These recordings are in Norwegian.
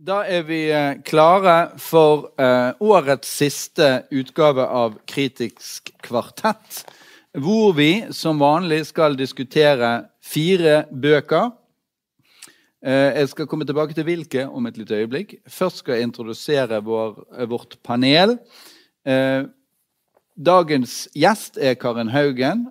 Da er vi eh, klare for eh, årets siste utgave av Kritisk kvartett. Hvor vi som vanlig skal diskutere fire bøker. Eh, jeg skal komme tilbake til hvilke om et lite øyeblikk. Først skal jeg introdusere vår, vårt panel. Dagens gjest er Karin Haugen.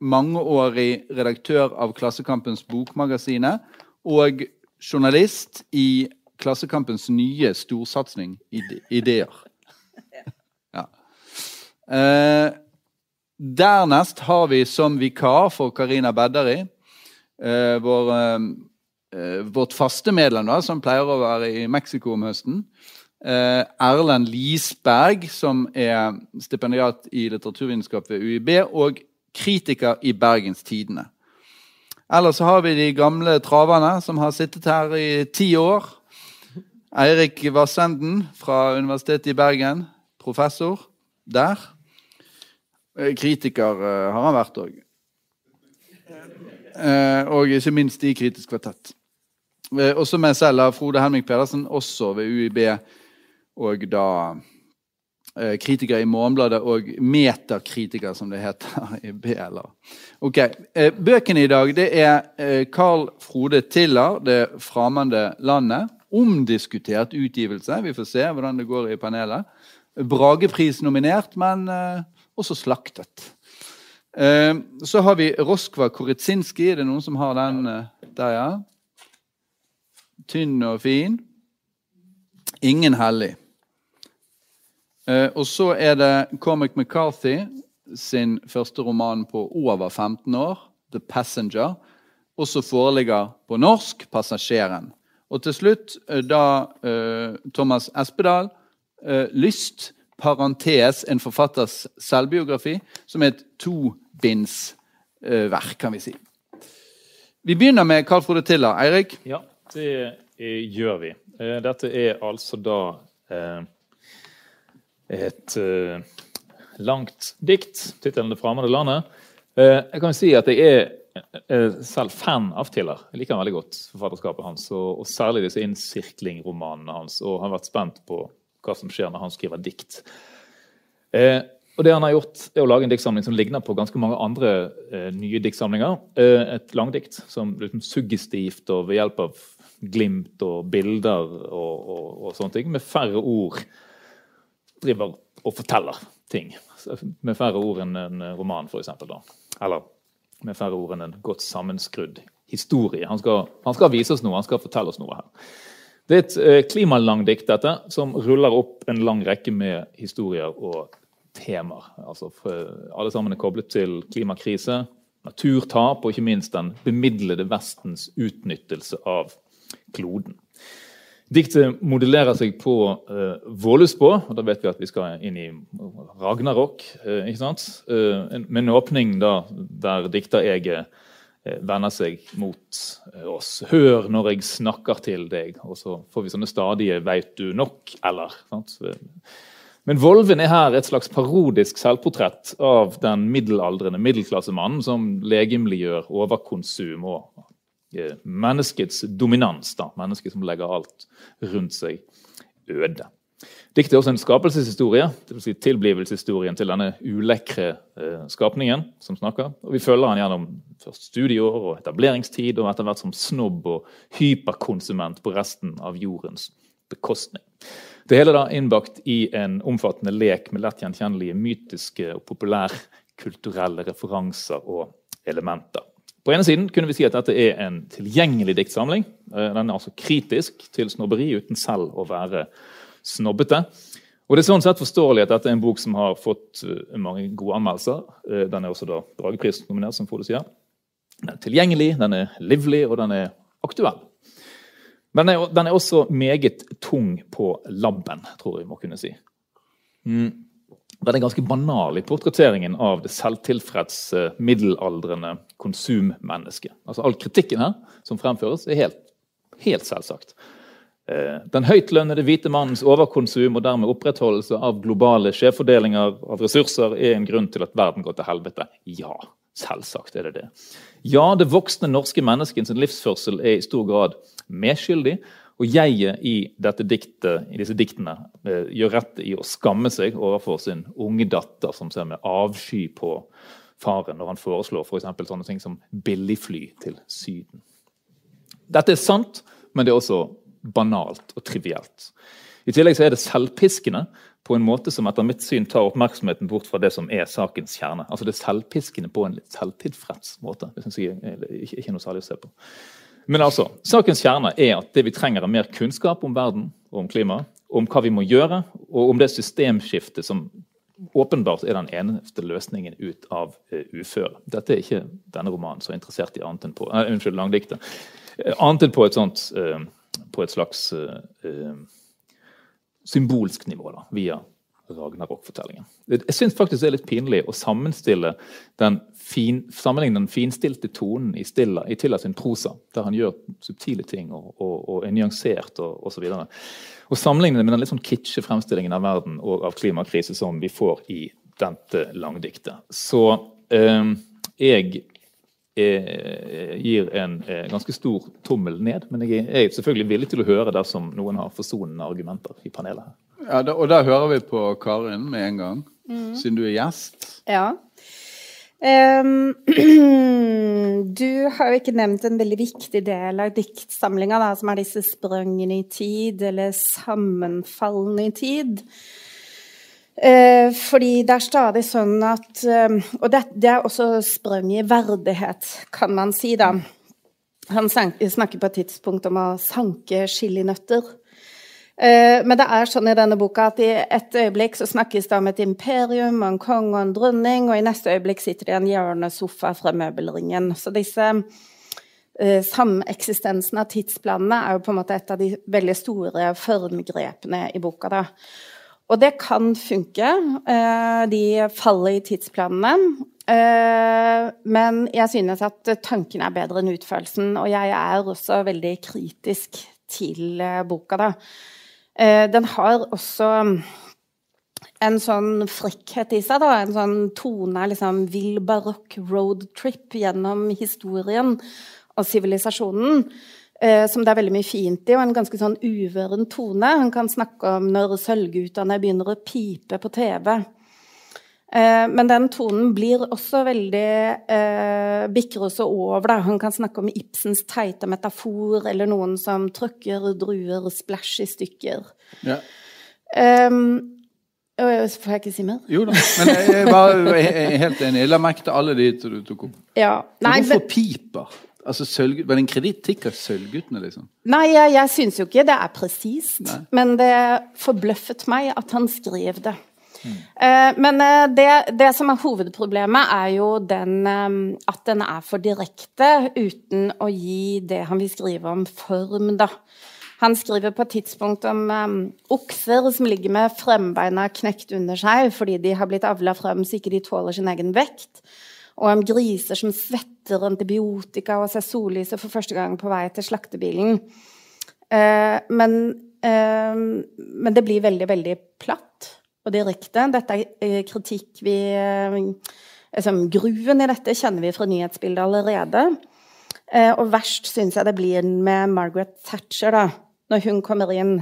Mangeårig redaktør av Klassekampens Bokmagasinet og journalist i Klassekampens nye storsatsing Ideer. Ja. Eh, dernest har vi som vikar for Karina Bedderi eh, vår, eh, vårt faste medlem, da, som pleier å være i Mexico om høsten. Eh, Erlend Lisberg, som er stipendiat i litteraturvitenskap ved UiB, og kritiker i Bergens Tidende. Ellers så har vi de gamle traverne som har sittet her i ti år. Eirik Vassenden fra Universitetet i Bergen, professor der. Eh, Kritiker eh, har han vært òg. Og ikke minst i Kritisk kvartett. Eh, Også meg selv, Frode Helming Pedersen, også ved UiB, og da eh, kritiker i Morgenbladet og metakritiker, som det heter i BLA. Ok, eh, Bøkene i dag det er eh, Carl Frode Tiller, 'Det fremmede landet'. Omdiskutert utgivelse. Vi får se hvordan det går i panelet. Bragepris nominert, men eh, også slaktet. Eh, så har vi Roskva Koritsinski. Er det noen som har den eh, der, ja? Tynn og fin. Ingen hellig. Eh, og så er det Cormac McCarthy sin første roman på over 15 år, 'The Passenger'. Også foreligger på norsk 'Passasjeren'. Og til slutt eh, da eh, Thomas Espedal, 'Lyst', parentes en forfatters selvbiografi, som er et tobindsverk, kan vi si. Vi begynner med Carl Frode Tiller. Eirik? Ja, det gjør vi. Dette er altså da eh, et uh, langt dikt. Tittelen 'Det fremmede landet'. Uh, jeg kan jo si at jeg er uh, selv fan av Tiller. Jeg liker han veldig godt forfatterskapet hans, og, og særlig disse innsirklingromanene hans. Og har vært spent på hva som skjer når han skriver dikt. Og det han har gjort, er å lage en diktsamling som ligner på ganske mange andre nye diktsamlinger. Et langdikt som liksom suggestivt og ved hjelp av glimt og bilder og, og, og sånne ting, med færre ord driver og forteller ting. Med færre ord enn en roman, f.eks. Eller med færre ord enn en godt sammenskrudd historie. Han skal, han skal vise oss noe, han skal fortelle oss noe her. Det er et eh, klimalangdikt, dette, som ruller opp en lang rekke med historier og temaer. Altså, alle sammen er koblet til klimakrise, naturtap og ikke minst den bemidlede Vestens utnyttelse av kloden. Diktet modellerer seg på uh, Vålesbå, og da vet vi at vi skal inn i Ragnarok. Uh, ikke sant? Uh, med en åpning da, der diktereget uh, vender seg mot oss. Hør når jeg snakker til deg. Og så får vi sånne stadige 'veit du nok', eller. Sant? Men Volven er her et slags parodisk selvportrett av den middelaldrende middelklassemannen som legemliggjør overkonsum og eh, menneskets dominans. Da. Mennesket som legger alt rundt seg øde. Diktet er også en skapelseshistorie, dvs. Si tilblivelseshistorien til denne ulekre eh, skapningen som snakker. Og Vi følger han gjennom først studieår og etableringstid, og etter hvert som snobb og hyperkonsument på resten av jordens bekostning. Det hele da innbakt i en omfattende lek med lett gjenkjennelige mytiske og populærkulturelle referanser og elementer. På ene siden kunne vi si at dette er en tilgjengelig diktsamling. Den er altså kritisk til snobberi uten selv å være snobbete. Og Det er sånn sett forståelig at dette er en bok som har fått mange gode anmeldelser. Den er også da Dragepris-nominert, som Frode sier. Den er tilgjengelig, den er livlig, og den er aktuell. Men den er også meget tung på labben, tror jeg vi må kunne si. Mm. Den ganske banal i portretteringen av det selvtilfredse, middelaldrende konsummennesket. Altså All kritikken her som fremføres, er helt, helt selvsagt. Den høytlønnede hvite mannens overkonsum og dermed opprettholdelse av globale skjevfordelinger av ressurser er en grunn til at verden går til helvete. Ja, selvsagt er det det. Ja, det voksne norske menneskets livsførsel er i stor grad medskyldig, Og jeget i, dette diktet, i disse diktene eh, gjør rett i å skamme seg overfor sin unge datter, som ser med avsky på faren når han foreslår for sånne ting som billigfly til Syden. Dette er sant, men det er også banalt og trivielt. I tillegg så er det selvpiskende på en måte som etter mitt syn tar oppmerksomheten bort fra det som er sakens kjerne. Altså Det er selvpiskende på en litt selvtilfreds måte. Det synes jeg er ikke noe særlig å se på. Men altså, sakens kjerne er at det vi trenger, er mer kunnskap om verden og om klima. Om hva vi må gjøre, og om det systemskiftet som åpenbart er den eneste løsningen ut av uh, uføre. Dette er ikke denne romanen så interessert i annet enn på uh, unnskyld, langdiktet. Uh, annet enn på et sånt uh, på et slags symbolsk nivå da, via Ragnarok-fortellingen. Jeg syns faktisk det er litt pinlig å sammenstille den, fin, sammenligne den finstilte tonen i, Stilla, i Tilla sin prosa, der han gjør subtile ting og, og, og er nyansert og osv. Og sammenligne det med den litt sånn kitsche fremstillingen av verden og av klimakrise som vi får i dette langdiktet. Så eh, jeg Eh, gir en eh, ganske stor tommel ned. Men jeg er selvfølgelig villig til å høre dersom noen har forsonende argumenter i panelet. her. Ja, da, Og da hører vi på Karin med en gang, mm. siden du er gjest. Ja. Um, du har jo ikke nevnt en veldig viktig del av diktsamlinga, som er disse sprøngene i tid, eller sammenfallene i tid. Eh, fordi det er stadig sånn at eh, Og det, det, er også sprang i verdighet, kan man si, da. Han snakker på et tidspunkt om å sanke chilinøtter. Eh, men det er sånn i denne boka at i et øyeblikk så snakkes det om et imperium, en konge og en dronning, og i neste øyeblikk sitter det i en hjørnesofa fra møbelringen. Så disse eh, sameksistensen av tidsplanene er jo på en måte et av de veldig store formgrepene i boka. da. Og det kan funke. Eh, de faller i tidsplanene. Men jeg synes at tanken er bedre enn utførelsen. Og jeg er også veldig kritisk til boka, da. Den har også en sånn frekkhet i seg, da. En sånn tone liksom vill barokk roadtrip gjennom historien og sivilisasjonen. Eh, som det er veldig mye fint i, og en ganske sånn uvøren tone. Han kan snakke om når sølvgutene begynner å pipe på TV. Eh, men den tonen blir også veldig eh, bikker også over. Da. Han kan snakke om Ibsens teite metafor, eller noen som trykker druer splash i stykker. Ja. Um, Får jeg ikke si mer? Jo da, men jeg, var helt enig. Jeg la merke til alle de du tok opp. Ja. Nei, Hvorfor piper? Altså, sølv, Var det en kritikk av Sølvguttene? liksom? Nei, jeg, jeg syns jo ikke det er presist. Men det forbløffet meg at han skrev det. Uh, men uh, det, det, som er hovedproblemet, er jo den um, at den er for direkte uten å gi det han vil skrive om, form, da. Han skriver på et tidspunkt om um, okser som ligger med frembeina knekt under seg fordi de har blitt avla frem så ikke de tåler sin egen vekt og om griser som svetter antibiotika og ser sollyset for første gang på vei til slaktebilen. Eh, men, eh, men, det blir veldig, veldig platt og direkte. Dette er eh, kritikk vi altså, Gruen i dette kjenner vi fra nyhetsbildet allerede. Eh, og verst syns jeg det blir med Margaret Thatcher, da når hun kommer inn.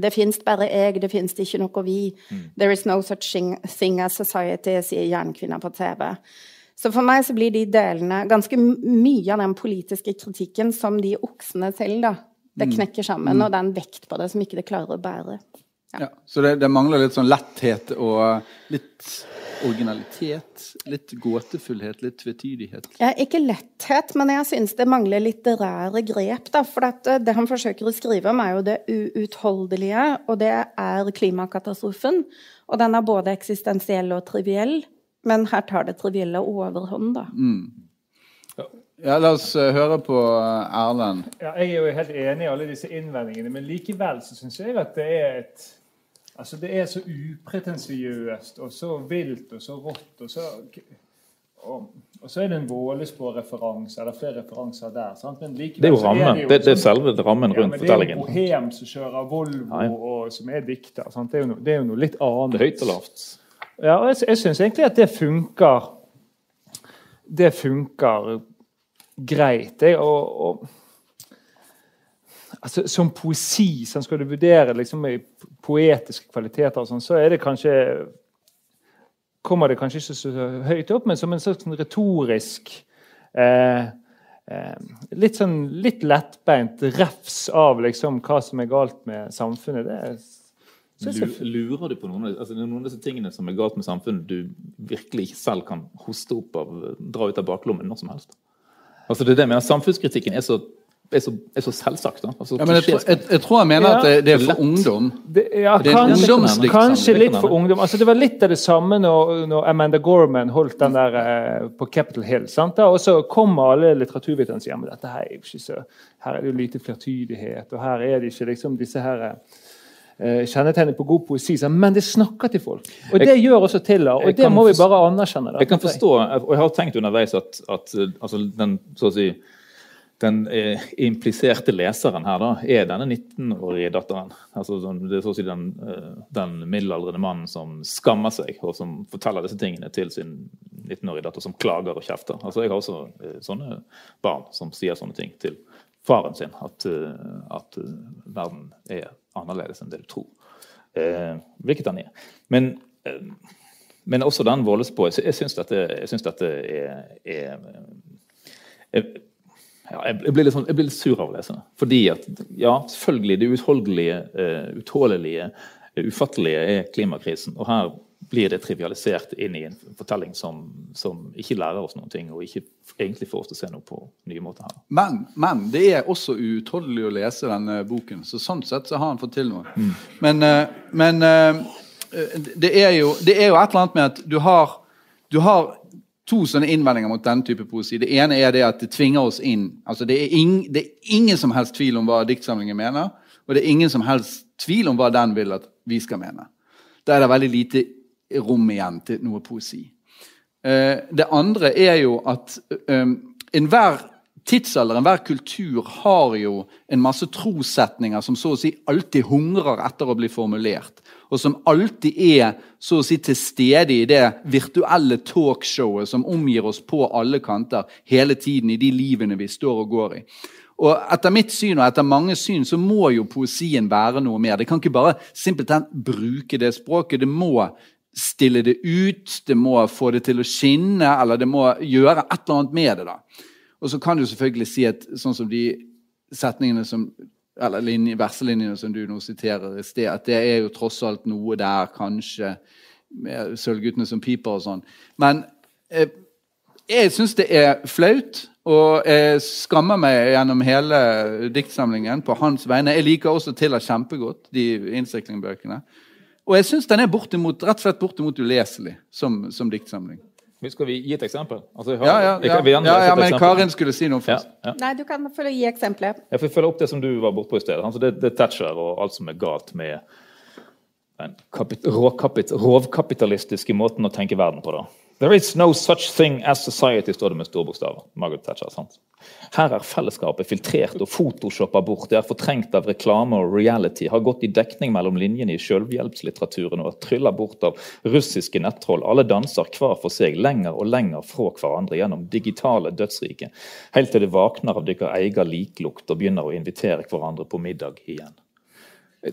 Det fins bare jeg, det fins ikke noe vi. Mm. There is no such thing as society, sier jernkvinna på TV. Så for meg så blir de delene ganske mye av den politiske kritikken som de oksene selv, da. Det mm. knekker sammen, mm. og det er en vekt på det som ikke det klarer å bære. Ja. ja så det, det, mangler litt sånn letthet og litt originalitet? Litt gåtefullhet, litt tvetydighet? Ja, ikke letthet, men jeg syns det mangler litterære grep. Da, for eh, det han forsøker å skrive om, er jo det uutholdelige, og det er klimakatastrofen. Og den er både eksistensiell og triviell. Men her tar det trivielle overhånd, da. Mm. Ja, La oss uh, høre på Erlend. Ja, jeg er jo helt enig i alle disse innvendingene, men likevel så syns jeg at det er et Altså, det er så upretensiøst og så vilt og så rått og så og, og så er det en Vålesbå-referanse, eller flere referanser der. Sant? Men likevel, det er jo rammen. Det, det, det, er selve rammen rundt ja, fortellingen. Det er jo Bohem som kjører Volvo, ja. og som er dikter. Sant? Det, er jo no, det er jo noe litt annet. Høyt og lavt. Ja, og jeg, jeg syns egentlig at det funker Det funker greit. Jeg, og, og, altså, Som poesi, sånn skal du vurdere liksom, poetiske kvaliteter, sånn, så er det kanskje kommer det kanskje ikke så høyt opp, men som en slags retorisk eh, eh, Litt sånn litt lettbeint refs av liksom, hva som er galt med samfunnet. det er Lurer du på noen altså, noen av disse tingene som er galt med samfunnet, du virkelig ikke selv kan hoste opp av, dra ut av baklommen når som helst? Altså det er det mener, Samfunnskritikken er så er så, er så selvsagt. Da. Altså, ja, jeg, tror, jeg, jeg, tror jeg mener ja. at det, det, er for ungdom. Det, ja, det er kanskje, kanskje litt for ungdom. Altså, det var litt av det samme når, når Amanda Gorman holdt den der eh, på Capitol Hill. Sant? Og så kommer alle litteraturviterne og sier at dette her er jo ikke så Her er det jo lite flertydighet, og her er det ikke liksom disse her eh, kjennetegnet på god poesi. Men det snakker til folk. Og det gjør også Tiller, og det må vi bare anerkjenne. Da. Jeg kan forstå, og jeg har tenkt underveis at, at altså, den så å si den eh, impliserte leseren her da, er denne 19-årige datteren. Altså, det er så å si den, eh, den middelaldrende mannen som skammer seg, og som forteller disse tingene til sin 19-årige datter, som klager og kjefter. Altså, jeg har også eh, sånne barn som sier sånne ting til faren sin. At, eh, at uh, verden er annerledes enn det du tror. Eh, hvilket den er. Men, eh, men også den voldes på. Jeg syns dette, synes dette er, er, er ja, jeg, blir sånn, jeg blir litt sur av å lese det. Fordi at ja, selvfølgelig det uutholdelige, uh, utålelige, uh, ufattelige er klimakrisen. Og her blir det trivialisert inn i en fortelling som, som, ikke lærer oss noen ting, og ikke egentlig får oss til å se noe på nye måter her. Men, men det er også uutholdelig å lese denne boken, så sånn sett så har han fått til noe. Mm. Men, uh, men det, er jo, det er jo et eller annet med at du har, du har to sånne innvendinger mot denne type poesi. Det ene er det at det tvinger oss inn. Altså det, er ing, det, er ingen som helst tvil om hva diktsamlingen mener, og det er ingen som helst tvil om hva den vil at vi skal mene. Da er det veldig lite rom igjen til noe poesi. Eh, det andre er jo at um, enhver tidsalder, enhver kultur, har jo en masse trossetninger som så å si alltid hungrer etter å bli formulert og som alltid er så å si til stede i det virtuelle talkshowet som omgir oss på alle kanter hele tiden i de livene vi står og går i. Og Etter mitt syn og etter mange syn så må jo poesien være noe mer. Det kan ikke bare simpelthen bruke det språket. Det må stille det ut, det må få det til å skinne, eller det må gjøre et eller annet med det. da. Og så kan du selvfølgelig si at sånn som de setningene som eller linje, verselinjene som du nå siterer i sted, at det er jo tross alt noe der, kanskje, med Sølvguttene som piper og sånn. Men eh, jeg syns det er flaut, og jeg skammer meg gjennom hele diktsamlingen på hans vegne. Jeg liker også Tiller kjempegodt, de innsiklingbøkene. Og jeg syns den er bortimot, rett og slett bortimot uleselig som, som diktsamling. Skal vi gi et eksempel? Altså, har, ja, ja, ja, ja, ja men Karin skulle si noe først. Nei, du kan følge gi eksempler. Jeg får følge opp det som du var bortpå i stedet. Altså, det, det er Thatcher og alt som er galt med den rovkapitalistiske måten å tenke verden på. da. There is no such thing as society, står det med store bokstaver. Margaret Thatcher, sant? Her er fellesskapet filtrert og photoshoppa bort. Det er fortrengt av reklame og reality. Har gått i dekning mellom linjene i selvhjelpslitteraturen og trylla bort av russiske nettroll. Alle danser hver for seg, lenger og lenger fra hverandre gjennom digitale dødsrike. Helt til det vakner av deres egen liklukt og begynner å invitere hverandre på middag igjen.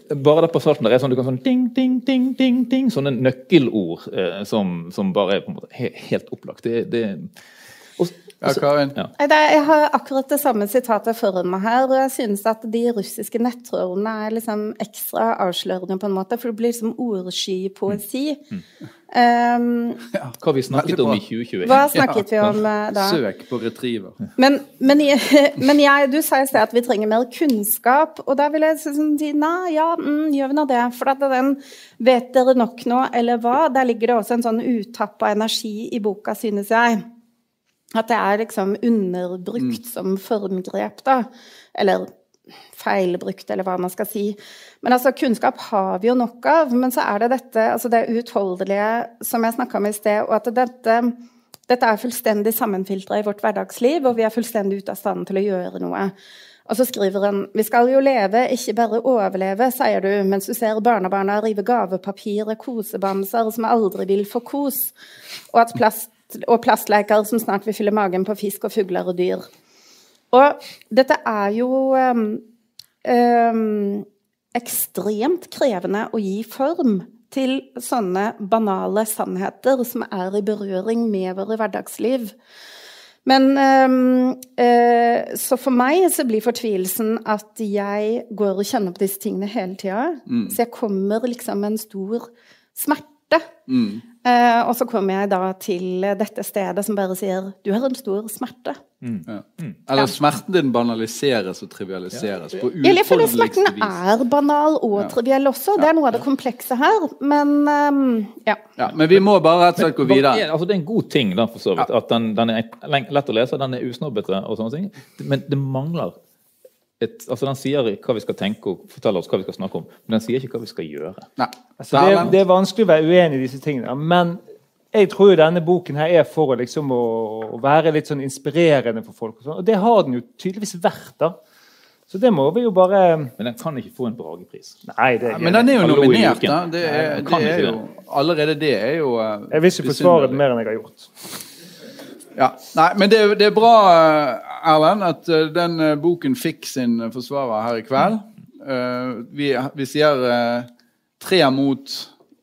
Bare der på starten der er sånn du kan sånn ding, ding, ding, ding, ding, sånne nøkkelord eh, som, som, bare er på en måte helt, opplagt. Det, det Karin? Ja. Jeg har akkurat det samme sitatet foran meg her. og Jeg synes at de russiske nettrollene er liksom ekstra avslørende, på en måte, for det blir liksom ordsky poesi. Mm. Mm. Um, ja, hva vi snakket om i 2021. Hva snakket vi om uh, da? Søk på retriever. Men, men, men jeg, du sa i sted at vi trenger mer kunnskap, og da vil jeg sånn si nei, ja, mm, gjør vi nå det? For at den Vet dere nok nå, eller hva? Der ligger det også en sånn utappa energi i boka, synes jeg. At det er liksom underbrukt mm. som formgrep, da. Eller feilbrukt, eller hva man skal si. Men altså, kunnskap har vi jo nok av. Men så er det dette, altså det uutholdelige som jeg snakka om i sted, og at dette, dette er fullstendig sammenfiltra i vårt hverdagsliv, og vi er fullstendig ute av stand til å gjøre noe. Og så skriver han Vi skal jo leve, ikke bare overleve, sier du, mens du ser barnebarna rive gavepapir og kosebamser som aldri vil få kos, og, at plast, og plastleker som snart vil fylle magen på fisk og fugler og dyr. Og dette er jo um, um, ekstremt krevende å gi form til sånne banale sannheter som er i berøring med våre hverdagsliv. Men um, uh, Så for meg så blir fortvilelsen at jeg går og kjenner på disse tingene hele tida. Så jeg kommer liksom med en stor smerte. Eh, og så kommer jeg da til dette stedet som bare sier 'du har en stor smerte'. Ja. Eller smerten din banaliseres og trivialiseres på vis. jeg føler smerten er banal og triviell også. Det er noe av det komplekse her. Men um, ja. Ja, men vi må bare rett og slett gå videre. Altså, det er en god ting da, for så vidt, at den, den er lett å lese, den er usnobbete og sånne ting. Men det mangler et, altså Den sier hva vi skal tenke og forteller oss hva vi skal snakke om, men den sier ikke hva vi skal gjøre. Nei. Altså, det, er, det er vanskelig å være uenig i disse tingene, men jeg tror jo denne boken her er for å, liksom, å, å være litt sånn inspirerende for folk. Og, sånn, og det har den jo tydeligvis vært. da. Så det må vi jo bare Men den kan ikke få en Bragepris. Nei, det er Men den er jo nominert, da. Det er, Nei, det er jo, allerede det er jo uh, Jeg vil ikke forsvare den mer enn jeg har gjort. Ja. Nei, men det, det er bra, eh, Erlend, at eh, den eh, boken fikk sin forsvarer her i kveld. Eh, vi, vi sier tre mot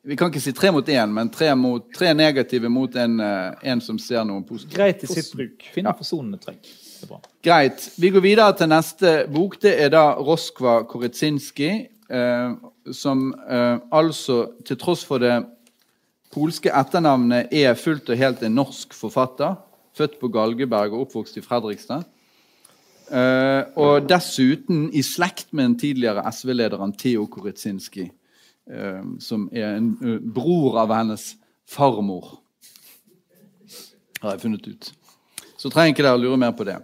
Vi kan ikke si tre mot én, men tre, mot, tre negative mot en, en som ser noe positivt. Greit i sitt bruk. Finne forsonende trekk. Det bra. Greit. Vi går videre til neste bok. Det er da Roskva Korytsinski, eh, som eh, altså, til tross for det polske etternavnet, er fullt og helt en norsk forfatter. Født på Galgeberg og oppvokst i Fredrikstad. Uh, og dessuten i slekt med den tidligere SV-lederen Theo Koritsinski, uh, som er en uh, bror av hennes farmor. Har jeg funnet ut. Så trenger ikke dere lure mer på det.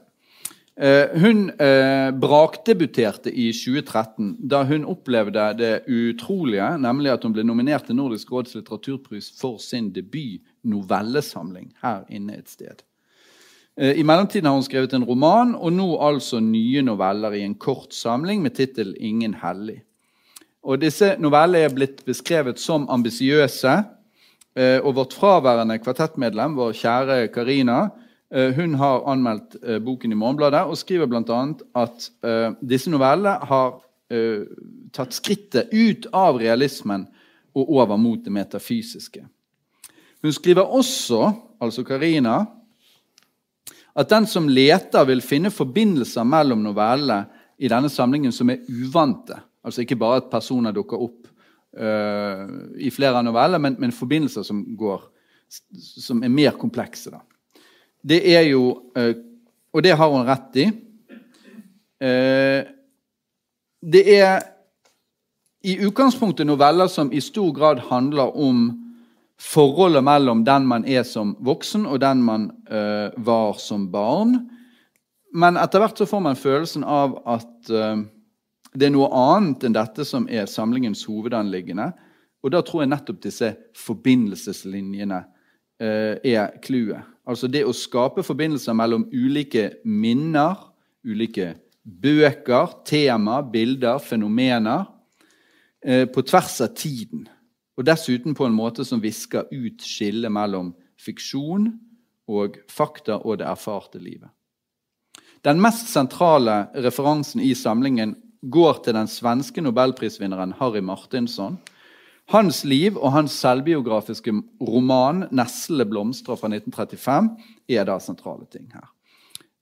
Eh, hun eh, brakdebuterte i 2013 da hun opplevde det utrolige, nemlig at hun ble nominert til Nordisk råds litteraturpris for sin debut novellesamling her inne et sted. Eh, I mellomtiden har hun skrevet en roman, og nå altså nye noveller i en kort samling med tittel 'Ingen hellig'. Og Disse novellene er blitt beskrevet som ambisiøse. Eh, og vårt fraværende kvartettmedlem, vår kjære Karina, eh, hun har anmeldt boken i Morgenbladet og skriver bl.a. at disse novellene har tatt skrittet ut av realismen og over mot det metafysiske. Hun skriver også, altså Karina, at den som leter, vil finne forbindelser mellom novellene i denne samlingen som er uvante. Altså ikke bare at personer dukker opp uh, i flere av novellene, men, men forbindelser som går som er mer komplekse. Da. Det er jo uh, Og det har hun rett i. Uh, det er i utgangspunktet noveller som i stor grad handler om forholdet mellom den man er som voksen, og den man uh, var som barn. Men etter hvert så får man følelsen av at uh, det er noe annet enn dette som er samlingens hovedanliggende. Og da tror jeg nettopp disse forbindelseslinjene uh, er clouet. Altså det å skape forbindelser mellom ulike minner, ulike bøker, tema, bilder, fenomener, på tvers av tiden. Og dessuten på en måte som visker ut skillet mellom fiksjon og fakta og det erfarte livet. Den mest sentrale referansen i samlingen går til den svenske nobelprisvinneren Harry Martinsson. Hans liv og hans selvbiografiske roman 'Nesle blomstrer' fra 1935 er da sentrale ting her.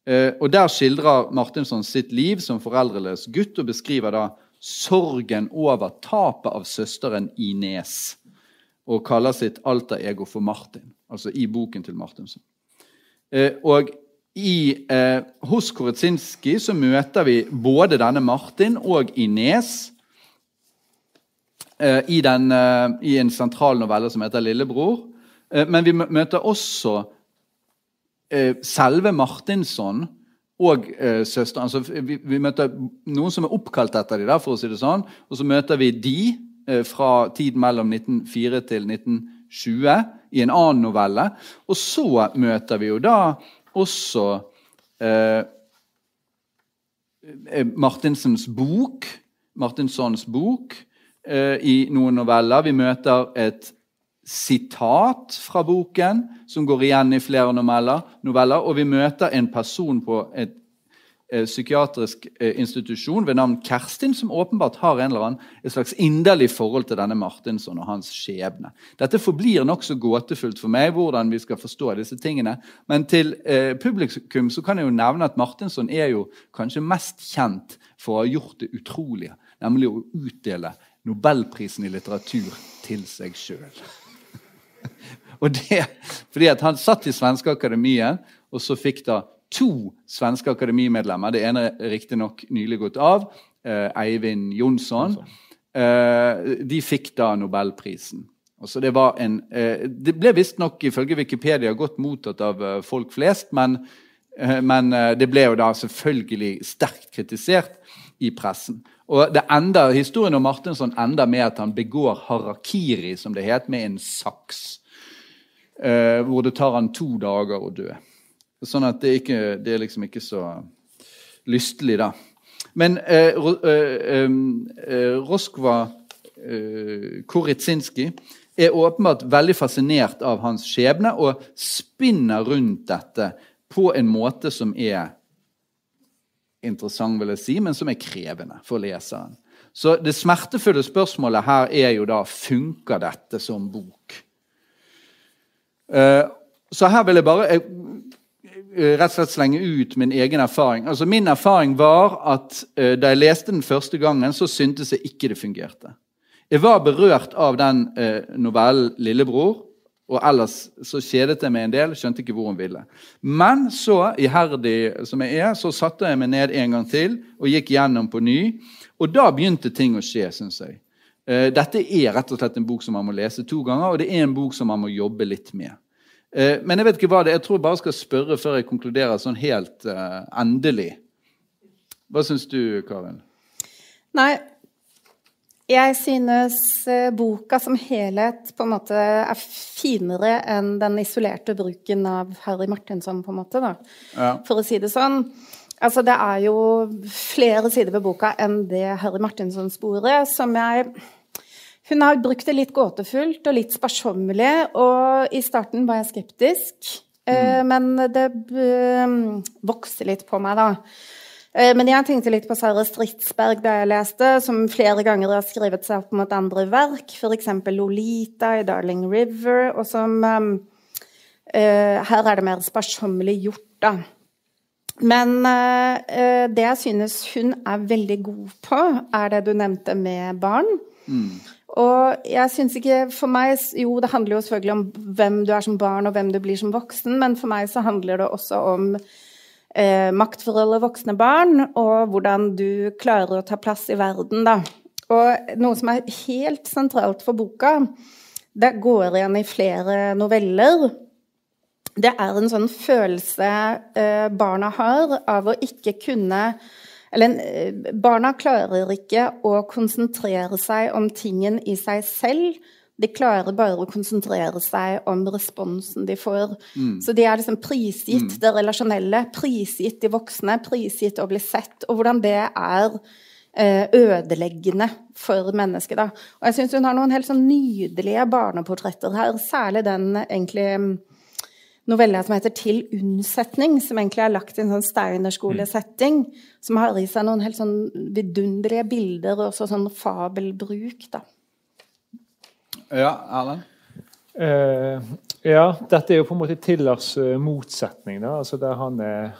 Eh, og Der skildrer Martinsson sitt liv som foreldreløs gutt og beskriver da sorgen over tapet av søsteren Ines. Og kaller sitt alter ego for Martin, altså i boken til Martinsen. Eh, og i, eh, hos Koretsinski så møter vi både denne Martin og Ines eh, i, den, eh, i en sentral novelle som heter 'Lillebror'. Eh, men vi møter også eh, selve Martinsson og eh, søsteren. Altså, vi, vi møter noen som er oppkalt etter dem, for å si det sånn. Og så møter vi de eh, fra tiden mellom 1904 til 1920 i en annen novelle. Og så møter vi jo da også eh, eh, Martinsens bok, Martinssons bok eh, i noen noveller. Vi møter et sitat fra boken som går igjen i flere noveller. og vi møter en person på et eh, psykiatrisk eh, institusjon ved navn Kerstin, som åpenbart har en eller annen, et slags inderlig forhold til denne Martinsson og hans skjebne. Dette forblir nokså gåtefullt for meg, hvordan vi skal forstå disse tingene. Men til eh, publikum så kan jeg jo nevne at Martinsson er jo kanskje mest kjent for å ha gjort det utrolige, nemlig å utdele Nobelprisen i litteratur til seg sjøl. Og det fordi at han satt i Svenske Akademiet, og så fikk da to svenske akademimedlemmer. Det ene er riktignok nylig gått av. Eh, Eivind Jonsson. Eh, de fikk da Nobelprisen. Altså det, var en, eh, det ble visstnok ifølge Wikipedia godt mottatt av eh, folk flest, men, eh, men eh, det ble jo da selvfølgelig sterkt kritisert i pressen. Og enda, Historien om Martinsson ender med at han begår harakiri, som det het, med en saks. Eh, hvor det tar han to dager å dø. Sånn at det, ikke, det er liksom ikke så lystelig, da. Men eh, eh, eh, Roskva eh, Koritsinski er åpenbart veldig fascinert av hans skjebne og spinner rundt dette på en måte som er interessant, vil jeg si, men som er krevende for leseren. Så det smertefulle spørsmålet her er jo da funker dette som bok. Uh, så her vil jeg bare Eh, rett og slett slenge ut min egen erfaring. Altså Min erfaring var at uh, da jeg leste den første gangen, så syntes jeg ikke det fungerte. Jeg var berørt av den novellen 'Lillebror', og ellers så kjedet jeg meg en del. Skjønte ikke hvor hun ville. Men så, iherdig som jeg er, så satte jeg meg ned en gang til og gikk gjennom på ny. Og da begynte ting å skje, syns jeg. Uh, dette er rett og slett en bok som man må lese to ganger, og det er en bok som man må jobbe litt med. Eh, men jeg vet ikke hva det er. Jeg tror jeg bare skal spørre før jeg konkluderer sånn helt uh, endelig. Hva syns du, Karin? Nei, jeg synes boka som helhet på en måte er finere enn den isolerte bruken av Harry Martinsson, på en måte, da. Ja. For å si det sånn. Altså, det er jo flere sider ved boka enn det Harry Martinsson-sporet som jeg hun har brukt det litt gåtefullt og litt sparsommelig, og i starten var jeg skeptisk. Eh, mm. Men det eh, vokste litt på meg, da. Eh, men jeg tenkte litt på Sara Stridsberg da jeg leste, som flere ganger har skrevet seg opp mot andre verk, f.eks. Lolita i 'Darling River', og som Her er det mer sparsommelig gjort, da. Men det jeg synes hun er veldig god på, er det du nevnte med barn. Mm. Og jeg syns ikke For meg Jo, det handler jo selvfølgelig om hvem du er som barn, og hvem du blir som voksen, men for meg så handler det også om eh, maktforholdet voksne barn, og hvordan du klarer å ta plass i verden, da. Og noe som er helt sentralt for boka, det går igjen i flere noveller. Det er en sånn følelse eh, barna har av å ikke kunne eller eh, barna klarer ikke å konsentrere seg om tingen i seg selv. De klarer bare å konsentrere seg om responsen de får. Mm. Så de er liksom prisgitt mm. det relasjonelle, prisgitt de voksne, prisgitt å bli sett. Og hvordan det er eh, ødeleggende for mennesket. Da. Og jeg syns hun har noen helt sånn nydelige barneportretter her, særlig den egentlig novelle som heter 'Til unnsetning', som egentlig er lagt i en sånn Steiner-skolesetting. Som har i seg noen helt sånn vidunderlige bilder og også sånn fabelbruk, da. Ja, Erlend? Uh, ja, dette er jo på en måte Tillers uh, motsetning, da. Altså der han er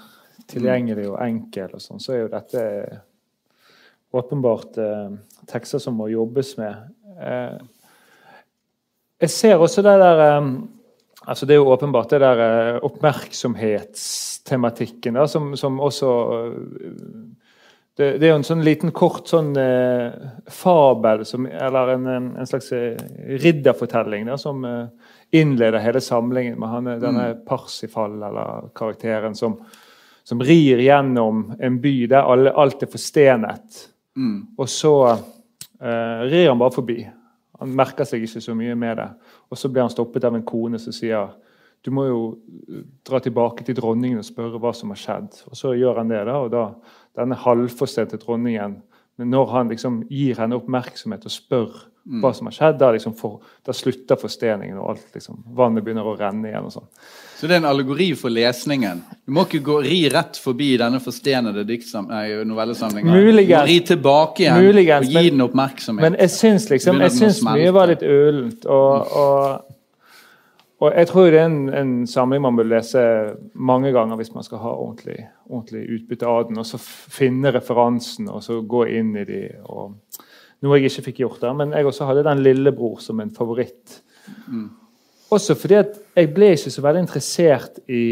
tilgjengelig og enkel og sånn, så er jo dette åpenbart uh, tekster som må jobbes med. jeg ser også det der um, Altså Det er jo åpenbart det der eh, oppmerksomhetstematikken da, som, som også eh, det, det, er jo en sånn liten, kort sånn eh, fabel, som, eller en, en, slags eh, ridderfortelling, da, som eh, innleder hele samlingen med han, denne mm. Parsifal, eller karakteren, som, som, rir gjennom en by der alle, alt er forstenet. Mm. Og så eh, rir han bare forbi. Han merker seg ikke så mye med det. Og så blir han stoppet av en kone som sier du må jo eh, dra tilbake til dronningen og spørre hva som har skjedd. Og så gjør han det, da, og da denne halvforstente dronningen Men når han liksom gir henne oppmerksomhet og spør hva som har skjedd, da, liksom for, da slutter forsteningen, og alt liksom, vannet begynner å renne igjen. og sånn. Så det er en allegori for lesningen. Du må ikke gå, ri rett forbi denne forstenede novellesamlingen. Muligens. Ri tilbake igjen Muligens, og gi den oppmerksomhet. Men jeg syns liksom, jeg syns mye var litt ølent. Og, og, og jeg tror det er en, en samling man bør lese mange ganger hvis man skal ha ordentlig, ordentlig utbytte av den. Og så finne referansen og så gå inn i de. Og, noe jeg ikke fikk gjort der. Men jeg også hadde den lillebror som en favoritt. Også fordi at jeg ble ikke så veldig interessert i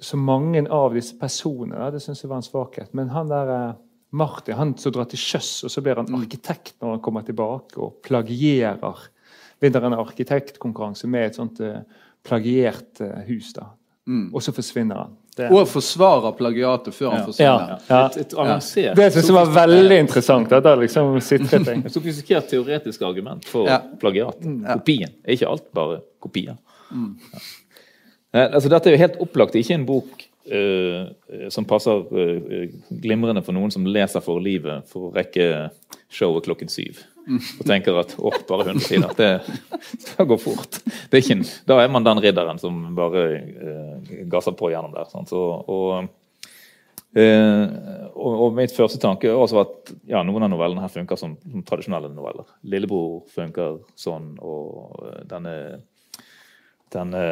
så mange av disse personene. Det syns jeg var en svakhet. Men han der eh, Martin, han som drar til sjøs, og så blir han arkitekt når han kommer tilbake, og plagierer. Vinner en arkitektkonkurranse med et sånt eh, plagiert eh, hus. da. Og så forsvinner han. Det, Og forsvarer plagiatet før han Ja. forsvinner. ja. Et, et avansert, det syns jeg var veldig interessant. At det liksom sitret jeg. et sofistikert teoretisk argument for Ja. plagiat. Kopien. Er ikke alt bare kopier? Ja. Eh, Altså, dette er jo helt opplagt ikke en bok eh, eh, som passer uh, glimrende for noen som leser for livet for å rekke showet klokken syv. Og tenker at å, bare 100 sider, det det går fort. Det er ikke, da er man den ridderen som bare eh, gasser på gjennom der. Sant? Så, og, Eh, og, og mitt første tanke er også at ja, noen av novellene her funker som, som tradisjonelle noveller. 'Lillebror' funker sånn, og eh, denne, denne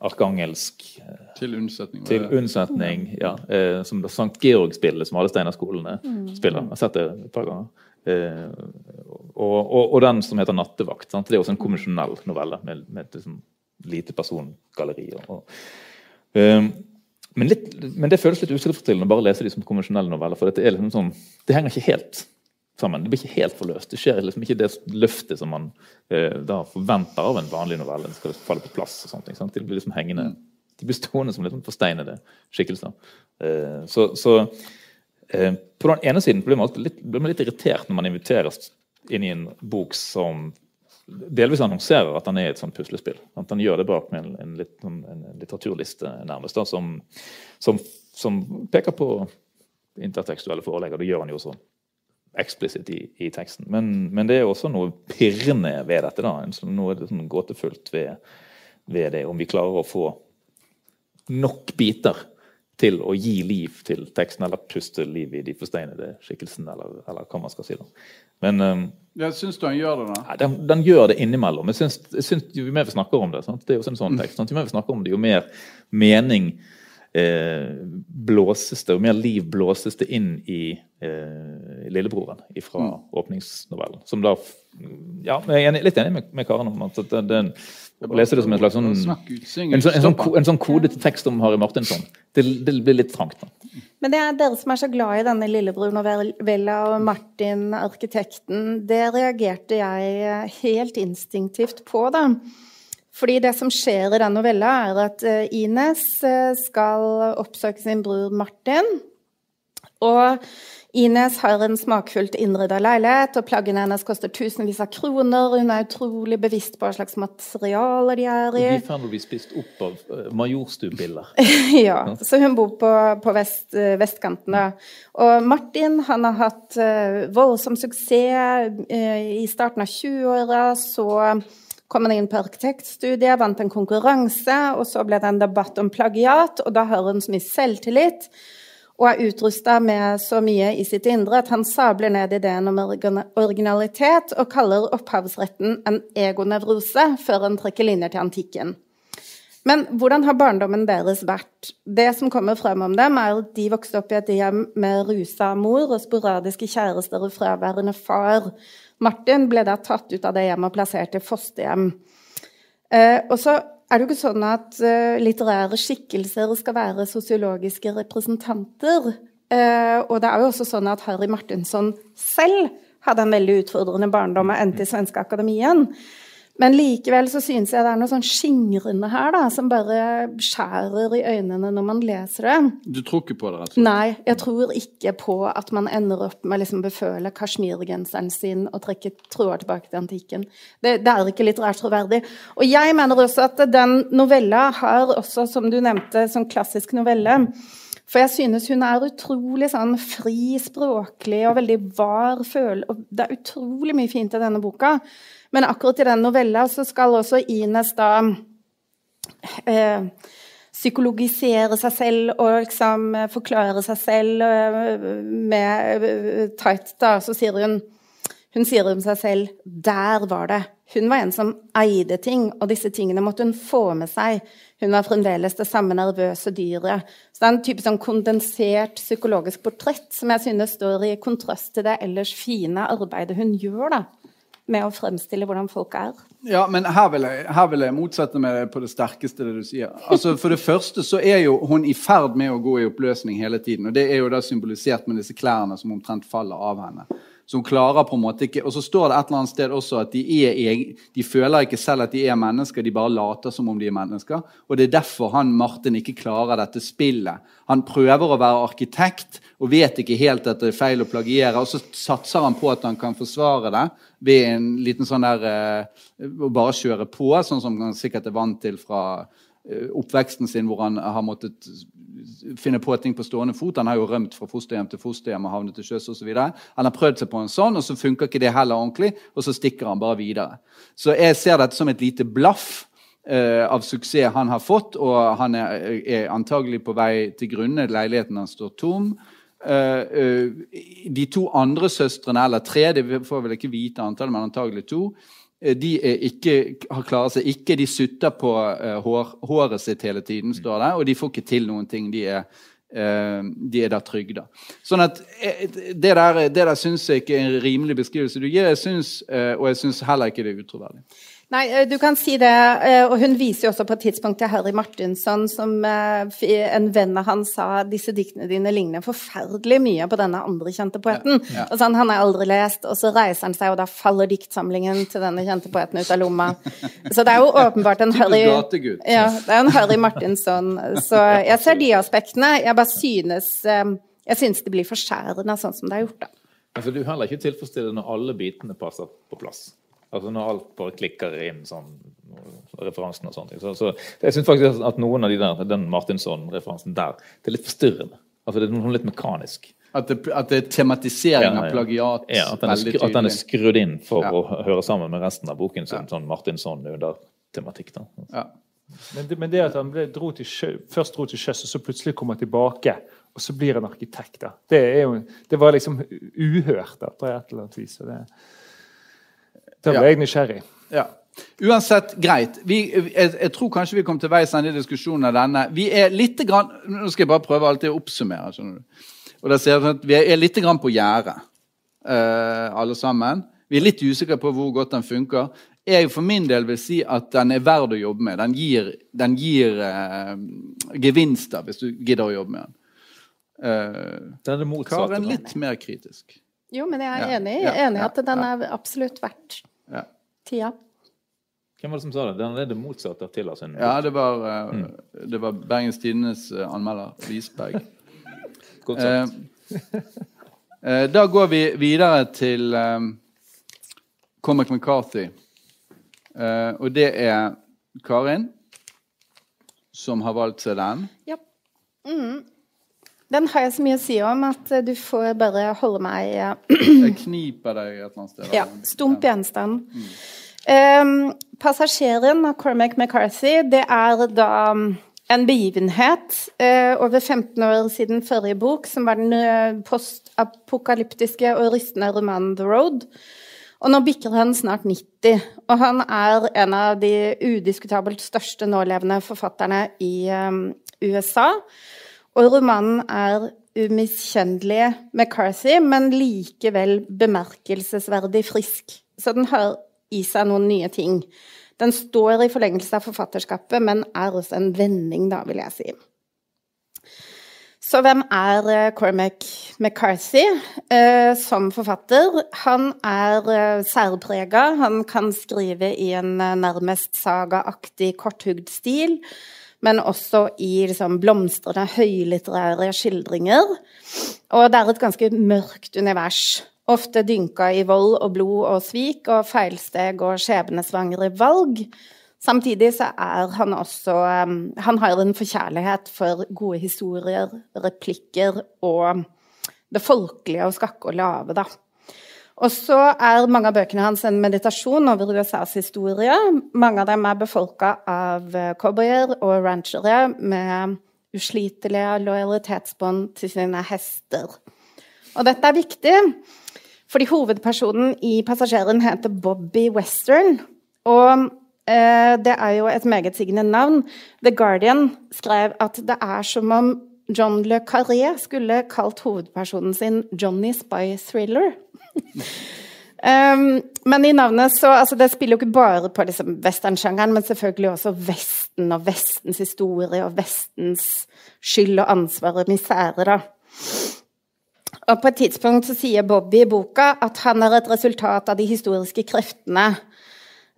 arkangelsk eh, Til unnsetning. til unnsetning, ja, eh, som Sankt Georg-spillet som alle Steinerskolene spiller. Jeg har sett det et par ganger. Eh, og, og, og den som heter 'Nattevakt'. Sant? Det er også en konvensjonell novelle med, med et liksom, lite persongalleri. Og, eh, men, litt, men det føles litt utilfredsstillende å bare lese de som konvensjonelle noveller. For liksom sånn, det henger ikke helt sammen. Det blir ikke helt forløst. Det skjer liksom ikke det løftet som man eh, da forventer av en vanlig novelle. Det skal falle på plass og sånt. De blir liksom hengende. De blir stående som litt sånn forsteinede skikkelser. Eh, så så på den ene siden blir man, litt, blir man litt irritert når man inviteres inn i en bok som delvis annonserer at han er et sånt puslespill. At han gjør det bak med en, en, sånn- en litteraturliste nærmest, da, som, som, som peker på intertekstuelle forelegg. og Det gjør han jo også eksplisitt i, i teksten. Men, men det er også noe pirrende ved dette. da, en sånn- Noe sånn gåtefullt ved, ved det. Om vi klarer å få nok biter til å gi liv til teksten, eller puste liv i de forsteinede skikkelsene, eller, eller hva man skal si. da. Men um, Ja, Syns du han gjør det, da? Ja, den, den gjør det innimellom. Jeg syns, jeg syns Jo mer vi snakker om det, sant? det er også en sånn tekst, sant? jo mer vi snakker om det, jo mer mening eh, blåses det, jo mer liv blåses det inn i eh, lillebroren fra åpningsnovellen. Som da Ja, jeg er litt enig med, med Karen om at den, det, å leser det som en slags sånn en sånn, en, sånn, en sånn kodet tekst om Harry Martinsson. Det, det blir litt trangt. da. Men det er dere som er så glad i denne Lillebror-novella og Martin, arkitekten, det reagerte jeg helt instinktivt på, da. Fordi det som skjer i den novella, er at eh, Ines eh, skal oppsøke sin bror Martin. Og Ines har en smakfullt innrydda leilighet, og plaggene hennes koster tusenvis av kroner. Hun er utrolig bevisst på hva slags materiale de er i. de får bli spist opp av uh, majorstuebiller. Ja, så hun bor på, på vest, eh, vestkanten. Da. Og Martin han har hatt eh, voldsom suksess. Eh, I starten av 20-åra så kom han inn på arkitektstudiet, vant en konkurranse, og så ble det en debatt om plagiat, og da har hun så mye selvtillit og er utrusta med så mye i sitt indre at han sabler ned ideen om originalitet og kaller opphavsretten en egonevrose før han trekker linjer til antikken. Men hvordan har barndommen deres vært? Det som kommer frem om dem, er at de vokste opp i et hjem med rusa mor og sporadiske kjærester og fraværende far. Martin ble da tatt ut av det hjemmet og plassert i fosterhjem. Eh, og så er det jo ikke sånn at eh, litterære skikkelser skal være sosiologiske representanter. Eh, og det er jo også sånn at Harry Martinsson selv hadde en veldig utfordrende barndom og endte i Svenske Akademien. Men likevel så synes jeg det er noe sånn skingrende her, da, som bare skjærer i øynene når man leser det. Du tror ikke på det? rett og slett? Nei, jeg tror ikke på at man ender opp med å liksom beføle kasjmirgenseren sin og trekke tråder tilbake til antikken. Det, det er ikke litterært troverdig. Og jeg mener også at den novella har også, som du nevnte, som klassisk novelle, For jeg synes hun er utrolig sånn fri språklig og veldig var føl... Og det er utrolig mye fint i denne boka. Men akkurat i den novella så skal også Ines da eh, psykologisere seg selv og liksom forklare seg selv eh, med eh, tight, da. Så sier hun hun sier om seg selv 'der var det'. Hun var en som eide ting, og disse tingene måtte hun få med seg. Hun var fremdeles det samme nervøse dyret. Så det er en type sånn kondensert psykologisk portrett som jeg synes står i kontrast til det ellers fine arbeidet hun gjør da, med å fremstille hvordan folk er. Ja, men her vil, jeg, her vil jeg motsette meg på det sterkeste det du sier. Altså, For det første så er jo hun i ferd med å gå i oppløsning hele tiden. Og det er jo da symbolisert med disse klærne som omtrent faller av henne som klarer på en måte ikke Og så står det et eller annet sted også at de, er, de føler ikke selv at de er mennesker, de bare later som om de er mennesker. Og det er derfor han Martin ikke klarer dette spillet. Han prøver å være arkitekt og vet ikke helt at det er feil å plagiere. Og så satser han på at han kan forsvare det ved en liten sånn der eh, Å bare kjøre på, sånn som han sikkert er vant til fra oppveksten sin, hvor han har måttet finne på ting på stående fot. Han har jo rømt fra fosterhjem til fosterhjem og havnet til sjøs osv. Han har prøvd seg på en sånn, og så funker ikke det heller ordentlig, og så stikker han bare videre. Så jeg ser dette som et lite blaff eh, av suksess han har fått, og han er, er antagelig på vei til grunne. Leiligheten hans står tom. Eh, uh, de to andre søstrene, eller tre, det får vel ikke vite antallet, men antagelig to, Eh, de ikke, har klarer seg ikke. De sutter på uh, hår, håret sitt hele tiden, står det, og de får ikke til noen ting. De er, uh, de er da trygda. Sånn at Det der, det der syns jeg ikke er en rimelig beskrivelse du gir, jeg synes, og jeg syns heller ikke det er utroverdig. Nei, eh, du kan si det. Eh, og hun viser jo også på et tidspunkt til Harry Martinsson, som eh, en venn av han sa disse diktene dine ligner forferdelig mye på denne andre kjente poeten. Ja, ja. Og sånn, Han har aldri lest, og så reiser han seg, og da faller diktsamlingen til denne kjente poeten ut av lomma. Så det er jo åpenbart en Harry ja, det er en Harry Martinsson. Så jeg ser de aspektene. Jeg bare synes jeg synes det blir forskjærende sånn som det er gjort, da. Altså, du heller ikke tilfredsstillende når alle bitene passer på plass. Altså når alt bare klikker inn sånn referansen og sånne ting. Så, så jeg syns faktisk at noen av de der, den Martinsson-referansen der, det er litt forstyrrende. Altså Det er noe litt mekanisk. At det, at det er tematisering ja, ja. av plagiat ja, at den, er. At den er skrudd inn for ja. å høre sammen med resten av boken som sånn Martinsson under tematikk. da. Ja. Men det, men det, at han ble, dro sjø, først dro til sjøs, og så plutselig kommer tilbake, og så blir han arkitekt, da. Det, er jo, det var liksom uhørt da, på et eller annet vis. og det da ble ja. jeg nysgjerrig. Ja. Uansett, greit. Vi, jeg, jeg, tror kanskje vi kom til veis ende i diskusjonen av denne. Vi er litt grann, Nå skal jeg bare prøve alltid å oppsummere. skjønner du. Og da ser jeg at Vi er litt grann på gjerdet, uh, alle sammen. Vi er litt usikre på hvor godt den funker. Jeg for min del vil si at den er verd å jobbe med. Den gir, den gir uh, gevinster hvis du gidder å jobbe med den. Uh, den er det motsatte. Karen litt mer kritisk. Jo, men jeg er enig, er enig at den er absolutt verdt tida. Hvem var det som sa det? Den er det motsatte av Tilla sin. Ja, det var, uh, mm. det var Bergens Tidendes uh, anmelder, Lisberg. Godt sagt. Eh, da går vi videre til eh, Comic McCarthy. og det er Karin som har valgt seg den. Ja. Mm. Den har jeg så mye å si om at du får bare holde meg Jeg kniper deg et eller annet sted. Ja. Stump gjenstand. Mm. Um, 'Passasjeren' av Cormac McCarthy det er da um, en begivenhet uh, over 15 år siden forrige bok, som var den uh, postapokalyptiske og rystende romanen 'The Road'. Og nå bikker han snart 90, og han er en av de udiskutabelt største nålevende forfatterne i um, USA. Og romanen er umiskjennelig McCarthy, men likevel bemerkelsesverdig frisk. Så den har i seg noen nye ting. Den står i forlengelse av forfatterskapet, men er også en vending, da, vil jeg si. Så hvem er eh, Cormac McCarthy eh, som forfatter? Han er eh, særprega. Han kan skrive i en eh, nærmest sagaaktig korthugd stil men også i liksom, blomstrende høylitterære skildringer. Og det er et ganske mørkt univers. Ofte dynka i vold og blod og svik og feilsteg og skjebnesvangre valg. Samtidig så er han også um, Han har en forkjærlighet for gode historier, replikker og det folkelige og skakke og lave, da. Og så er mange av bøkene hans en meditasjon over USAs historie. Mange av dem er befolka av eh, cowboyer og ranchere med uslitelige lojalitetsbånd til sine hester. Og dette er viktig, fordi hovedpersonen i Passasjeren heter Bobby Western. Og eh, det er jo et meget sigende navn. The Guardian skrev at det er som om John Le Carré skulle kalt hovedpersonen sin Johnny Spy Thriller. um, men i navnet så altså Det spiller jo ikke bare på liksom westernsjangeren, men selvfølgelig også Vesten og Vestens historie og Vestens skyld og ansvar og misere, da. Og på et tidspunkt så sier Bobby i boka at han er et resultat av de historiske kreftene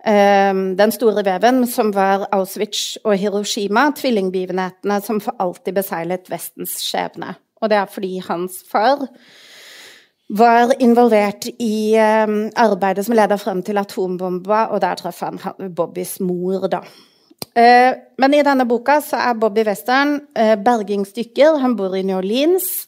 den store veven, som var Auschwitz og Hiroshima, tvillingbegivenhetene som for alltid beseilet Vestens skjebne. Og det er fordi hans far var involvert i um, arbeidet som leda frem til atombomba, og der traff han Bobbys mor, da. Uh, men i denne boka så er Bobby Western uh, bergingsdykker. Han bor i New Orleans.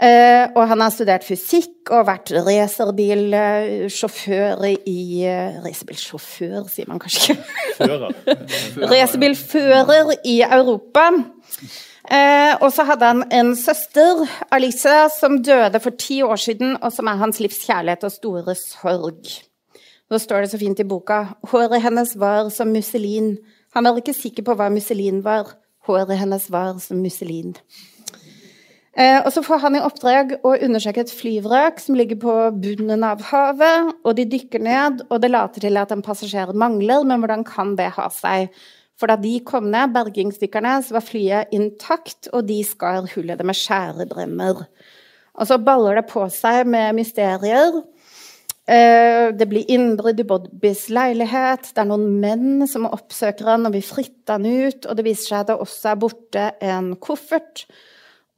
Uh, og han har studert fysikk og vært racerbilsjåfør i uh, Racerbilsjåfør, sier man kanskje ikke. Racerbilfører i Europa. Uh, og så hadde han en søster, Alice, som døde for ti år siden, og som er hans livs kjærlighet og store sorg. Nå står det så fint i boka. Håret hennes var som musselin. Han var ikke sikker på hva musselin var. Håret hennes var som musselin. Eh, og så får han i oppdrag å undersøke et flyvrak som ligger på bunnen av havet. og De dykker ned, og det later til at en passasjer mangler, men hvordan kan det ha seg? For da de kom ned, bergingsdykkerne, så var flyet intakt, og de skar hullet det med skjærebremmer. Og så baller det på seg med mysterier. Eh, det blir innbrudd i Bodbys leilighet. Det er noen menn som oppsøker han og vil fritte han ut. Og det viser seg at det også er borte en koffert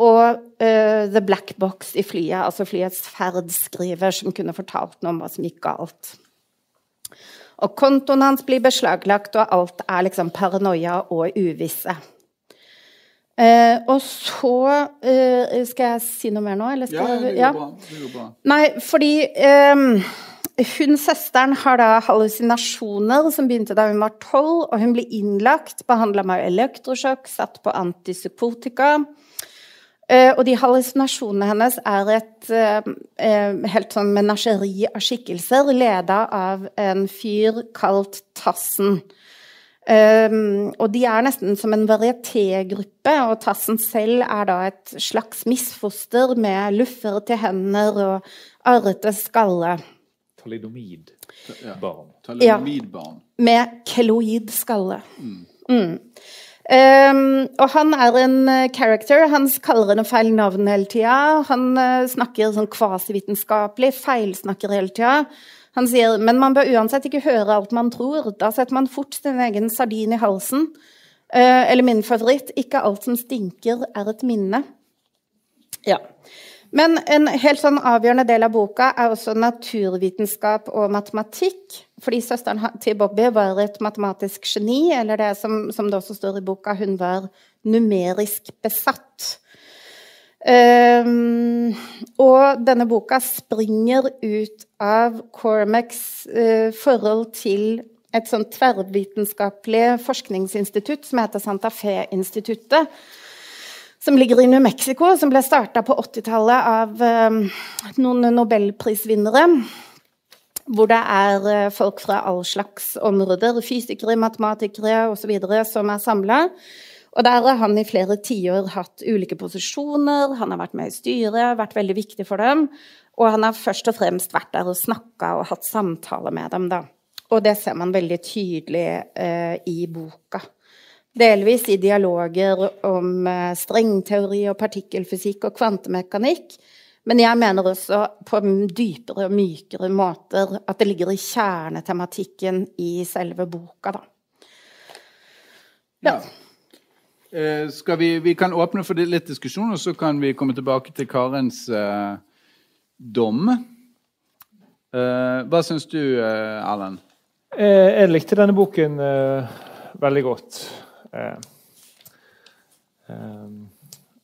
og uh, The Black Box i flyet, altså flyets ferdskriver, som kunne fortalt noe om hva som gikk galt. Og kontoen hans blir beslaglagt, og alt er liksom paranoia og uvisse. Uh, og så uh, Skal jeg si noe mer nå, eller skal ja, det går, ja. bra. det går bra. Nei, fordi um, hun søsteren har da hallusinasjoner som begynte da hun var tolv, og hun ble innlagt, behandla med elektrosjokk, satt på antipsykotika. Uh, og de hallusinasjonene hennes er et uh, uh, helt sånn menasjeri av skikkelser, leda av en fyr kalt Tassen. Um, og de er nesten som en varietégruppe, og Tassen selv er da et slags misfoster med luffer til hender og arrete skalle. Talidomidbarn. Ja. Talidomidbarn. Ja, med keloid skalle. Mm. Mm. Um, og han er en uh, character. Han kaller henne feil navn hele tida. Han uh, snakker sånn kvasivitenskapelig, feilsnakker hele tida. Han sier men man bør uansett ikke høre alt man tror. Da setter man fort sin egen sardin i halsen. Uh, eller min favoritt ikke alt som stinker, er et minne. Ja. Men en helt sånn avgjørende del av boka er også naturvitenskap og matematikk. Fordi søsteren til Bobby var et matematisk geni, eller det som, som det også står i boka, hun var numerisk besatt. Um, og denne boka springer ut av Cormacs uh, forhold til et sånn tverrvitenskapelig forskningsinstitutt som heter Santa Fe-instituttet som ligger i New Mexico, som ble starta på 80-tallet av um, noen nobelprisvinnere. Hvor det er uh, folk fra all slags områder, fysikere, matematikere osv., som er samla. Og der har han i flere tiår hatt ulike posisjoner, han har vært med i styret, vært veldig viktig for dem. Og han har først og fremst vært der og snakka og hatt samtaler med dem, da. Og det ser man veldig tydelig eh, i boka. Delvis i dialoger om eh, strengteori og partikkelfysikk og kvantemekanikk. Men jeg mener også på dypere og mykere måter at det ligger i kjernetematikken i selve boka, da. Ja. ja. Eh, vi, vi, kan åpne for litt diskusjon, og så kan vi komme tilbake til Karens eh, dom. Eh, hva syns du, eh, Erlend? Eh, jeg likte denne boken eh, veldig godt. Eh, eh,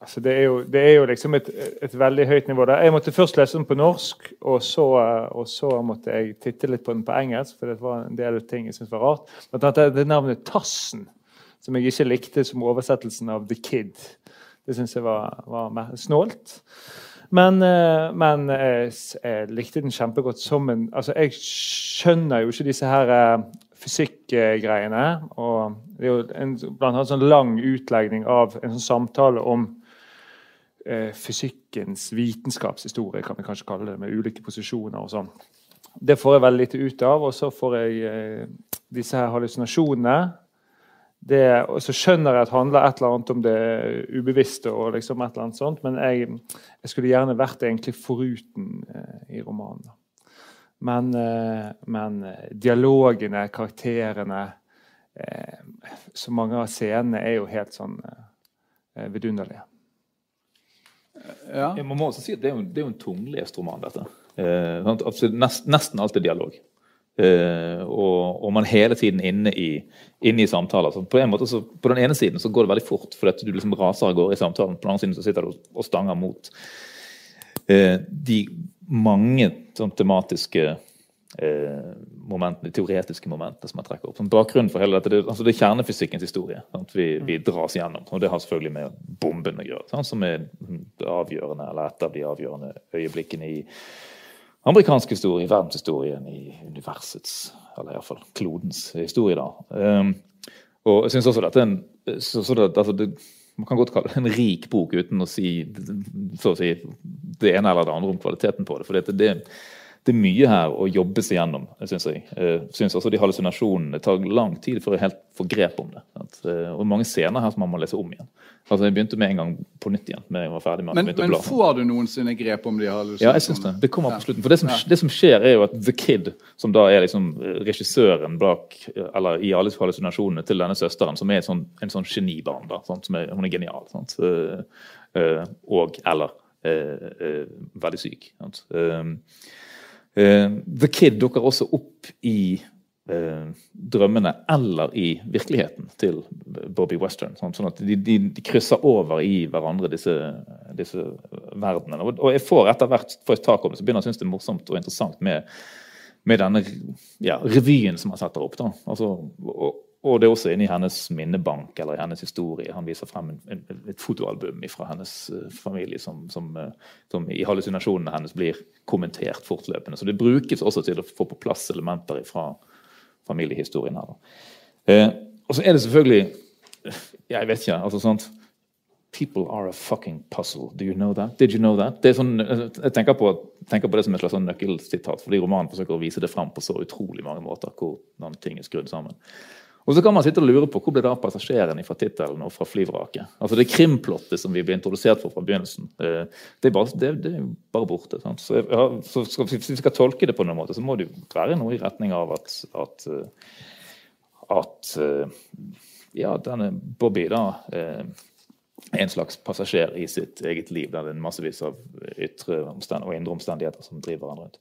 altså det, er jo, det er jo liksom et, et, veldig høyt nivå der. Jeg måtte først lese den på norsk, og så, og så, måtte jeg titte litt på den på engelsk, for det var en del ting jeg syntes var rart. Blant annet det navnet Tassen, som jeg ikke likte som oversettelsen av The Kid. Det syns jeg var, var snålt. Men, eh, men jeg, jeg, likte den kjempegodt som en altså Jeg skjønner jo ikke disse her eh, fysikkgreiene. Og det er jo en blant annet sånn lang utlegning av en sånn samtale om eh, fysikkens vitenskapshistorie, kan vi kanskje kalle det, med ulike posisjoner og sånn. Det får jeg veldig lite ut av. Og så får jeg eh, disse her hallusinasjonene det, og så skjønner jeg at det handler et eller annet om det ubevisste, og liksom et eller annet sånt, men jeg, jeg skulle gjerne vært egentlig foruten eh, i romanen. Men, eh, men, dialogene, karakterene eh, Så mange av scenene er jo helt sånn eh, vidunderlige. Ja. Man må også si at det er jo, det er jo en tunglest roman, dette. Eh, nest, nesten alt er dialog. Eh, og, og, man hele tiden inne i, inne i samtaler. Så på, en måte så, på den ene siden så går det veldig fort, fordi du liksom raser av gårde i samtalen. På den andre siden så sitter du og stanger mot eh, de mange sånn, tematiske eh, momentene, teoretiske momentene som jeg trekker opp. Som bakgrunnen for hele dette, det, altså det er kjernefysikkens historie. Sant? Vi, vi, dras gjennom. Og det har selvfølgelig med bomben å gjøre, sant? som er avgjørende, eller et av de avgjørende øyeblikkene i amerikansk historie, verdenshistorien, i universets, eller iallfall klodens historie. da. Um, og jeg synes også dette er en så, så det, altså det, Man kan godt kalle det en rik bok uten å si, å si det ene eller det andre om kvaliteten på det. for det, det det er mye her å jobbe seg gjennom, syns jeg. Jeg synes også de hallusinasjonene tar lang tid før jeg helt får grep om det. Eh, og mange scener her som man må lese om igjen. Altså Jeg begynte med en gang på nytt igjen. med jeg var ferdig med Men, men får du noensinne grep om de hallusinasjonene? Ja, jeg synes det. Det kommer på slutten. For det som, det som, skjer, er jo at The Kid, som da er liksom eh, regissøren bak, eller i alle hallusinasjonene til denne søsteren, som er sånn, en sånn genibarn, da, sant? Er, hun er genial, sant? Eh, og eller veldig syk. Sant? Uh, The Kid dukker også opp i uh, drømmene eller i virkeligheten til Bobby Western. Sånn, sånn at de, de, de, krysser over i hverandre, disse, disse verdenene. Og, jeg får etter hvert får jeg tak om det, så begynner jeg å synes det er morsomt og interessant med, med denne ja, revyen som han setter opp. Altså, og, og det er også inne i hennes minnebank eller i hennes historie. Han viser frem en, en, et fotoalbum fra hennes uh, familie som, som, uh, som, i hallusinasjonene hennes blir kommentert fortløpende. Så det brukes også til å få på plass elementer fra familiehistorien her. Uh, og så er det selvfølgelig Jeg vet ikke. altså sånt, People are a fucking puzzle. Do you know that? Did you know that? Sånn, jeg tenker på, tenker på det som et slags sånn nøkkelsitat, fordi romanen forsøker å vise det frem på så utrolig mange måter hvordan ting er skrudd sammen. Og så kan man sitte og lure på hvor ble det av passasjerene fra tittelen og fra flyvraket. Altså Det krimplottet som vi ble introdusert for fra begynnelsen, eh, det er bare, det, det er bare borte. Så, ja, så skal, Hvis vi skal tolke det på noen måte, så må det jo være noe i retning av at, at, eh, at eh, ja, denne Bobby da er en slags passasjer i sitt eget liv. Der det er massevis av ytre og indre omstendigheter som driver han rundt.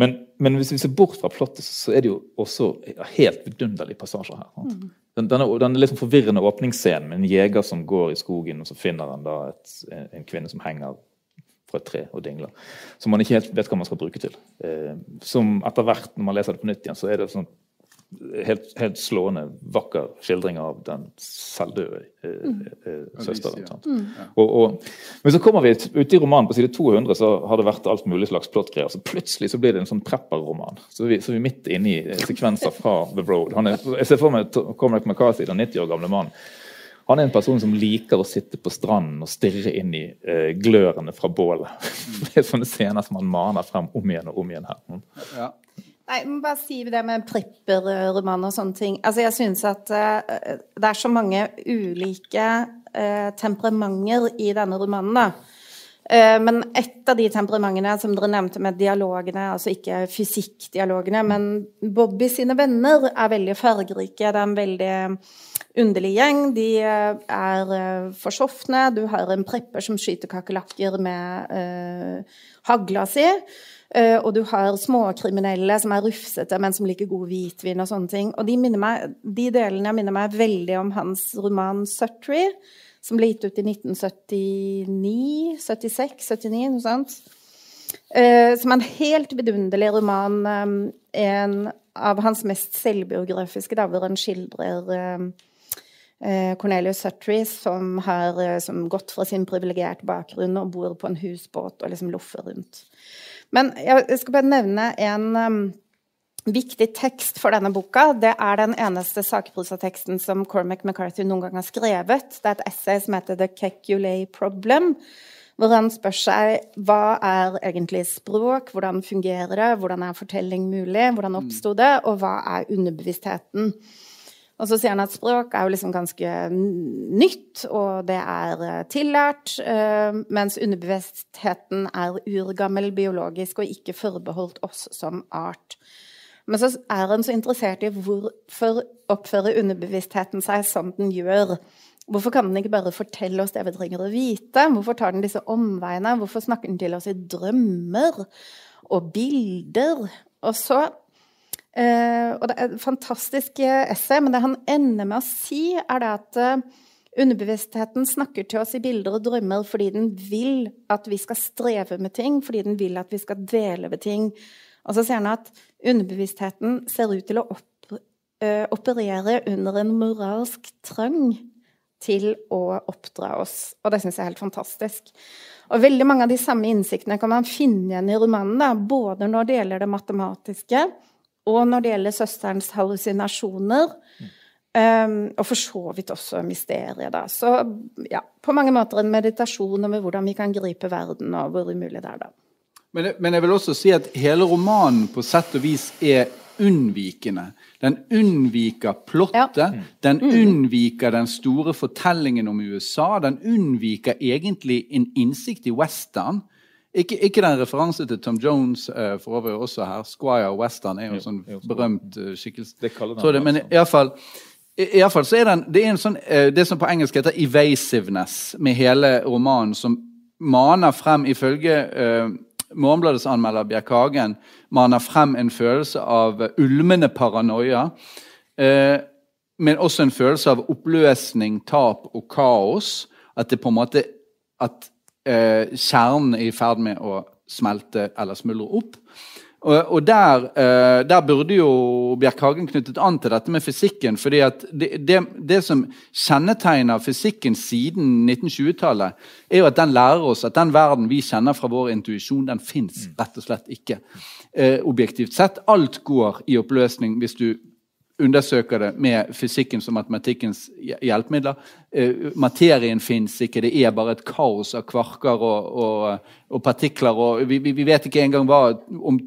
Men, men, hvis vi ser bort fra plottet, så er det jo også helt vidunderlige passasjer her. Sant? Den, denne, den liksom forvirrende åpningsscenen med en jeger som går i skogen, og så finner han da et, en kvinne som henger fra et tre og dingler. Som man ikke helt vet hva man skal bruke til. Eh, som etter hvert, når man leser det på nytt igjen, så er det sånn helt, helt, slående, vakker skildring av den selvdøde eh, mm. eh, søsteren. Mm. Og, og, men så kommer vi ut i romanen på side 200, så har det vært alt mulig slags plottgreier. Så plutselig så blir det en sånn prepper-roman. Så, vi, så vi er midt inne i sekvenser fra The Road. Er, jeg ser for meg Cormac McCarthy, den 90 år gamle mannen. Han er en person som liker å sitte på stranden og stirre inn i eh, glørne fra bålet. Mm. det er sånne scener som han maner frem om igjen og om igjen her. Ja. Nei, jeg må bare si det med pripper-roman og sånne ting. Altså, jeg syns at uh, det er så mange ulike uh, temperamenter i denne romanen, da. Uh, men et av de temperamentene som dere nevnte med dialogene, altså ikke fysikkdialogene, men Bobby sine venner er veldig fargerike. Det er en veldig underlig gjeng. De er forsofne. Du har en prepper som skyter kakerlakker med hagla si. Uh, og du har småkriminelle som er rufsete, men som liker god hvitvin og sånne ting. Og de, meg, de delene minner meg veldig om hans roman 'Sutry', som ble gitt ut i 1979, 76, 79, noe sånt. Uh, som er en helt vidunderlig roman. Um, en av hans mest selvbiografiske, da, hvor han skildrer uh, Cornelius Sutry, som har som gått fra sin privilegerte bakgrunn og bor på en husbåt og liksom loffer rundt. Men jeg skal bare nevne en um, viktig tekst for denne boka. Det er den eneste sakprosateksten som Cormac McCarthy noen gang har skrevet. Det er et essay som heter The Kekulay Problem. Hvor han spør seg hva er egentlig språk, hvordan fungerer det, hvordan er fortelling mulig, hvordan oppsto det, og hva er underbevisstheten? Og så sier han at språk er jo liksom ganske nytt, og det er eh, tillært, eh, mens underbevisstheten er urgammel biologisk og ikke forbeholdt oss som art. Men så er han så interessert i hvorfor oppfører underbevisstheten seg som den gjør. Hvorfor kan den ikke bare fortelle oss det vi trenger å vite? Hvorfor tar den disse omveiene? Hvorfor snakker den til oss i drømmer og bilder? Og så Uh, og det er et fantastisk eh, essay, men det han ender med å si, er det at uh, underbevisstheten snakker til oss i bilder og drømmer fordi den vil at vi skal streve med ting, fordi den vil at vi skal dvele ved ting. Og så sier han at underbevisstheten ser ut til å opp, uh, operere under en moralsk trang til å oppdra oss. Og det syns jeg er helt fantastisk. Og veldig mange av de samme innsiktene kan man finne igjen i romanen, da, både når det gjelder det matematiske, og når det gjelder søsterens hallusinasjoner, um, og for så vidt også mysteriet, da. Så ja, på mange måter en meditasjon over hvordan vi kan gripe verden, og hvor umulig det er, da. Men, men jeg vil også si at hele romanen på sett og vis er unnvikende. Den unnviker plottet. Ja. Den mm. unnviker den store fortellingen om USA. Den unnviker egentlig en innsikt i western. Ikke, ikke den referanse til Tom Jones uh, for øvrig også her. Squire Western er jo en sånn berømt uh, skikkelse. Det kaller den det, men iallfall i fall så er den, det er en sånn, uh, det som på engelsk heter 'evasiveness' med hele romanen, som maner frem, ifølge uh, Morgenbladets anmelder Bjerk Hagen, maner frem en følelse av ulmende paranoia. Uh, men også en følelse av oppløsning, tap og kaos. At det på en måte at eh, kjernen er i ferd med å smelte eller smuldre opp. Og, og der, eh, der, burde jo Bjerkhagen knyttet an til dette med fysikken. fordi at det, det, det som kjennetegner fysikken siden 1920-tallet, er jo at den lærer oss at den verden vi kjenner fra vår intuisjon, den fins rett og slett ikke. Eh, objektivt sett. Alt går i oppløsning hvis du undersøker det med fysikkens og matematikkens hjelpemidler. Uh, materien fins ikke, det er bare et kaos av kvarker og, og, og partikler. og vi, vi, vet ikke engang hva, om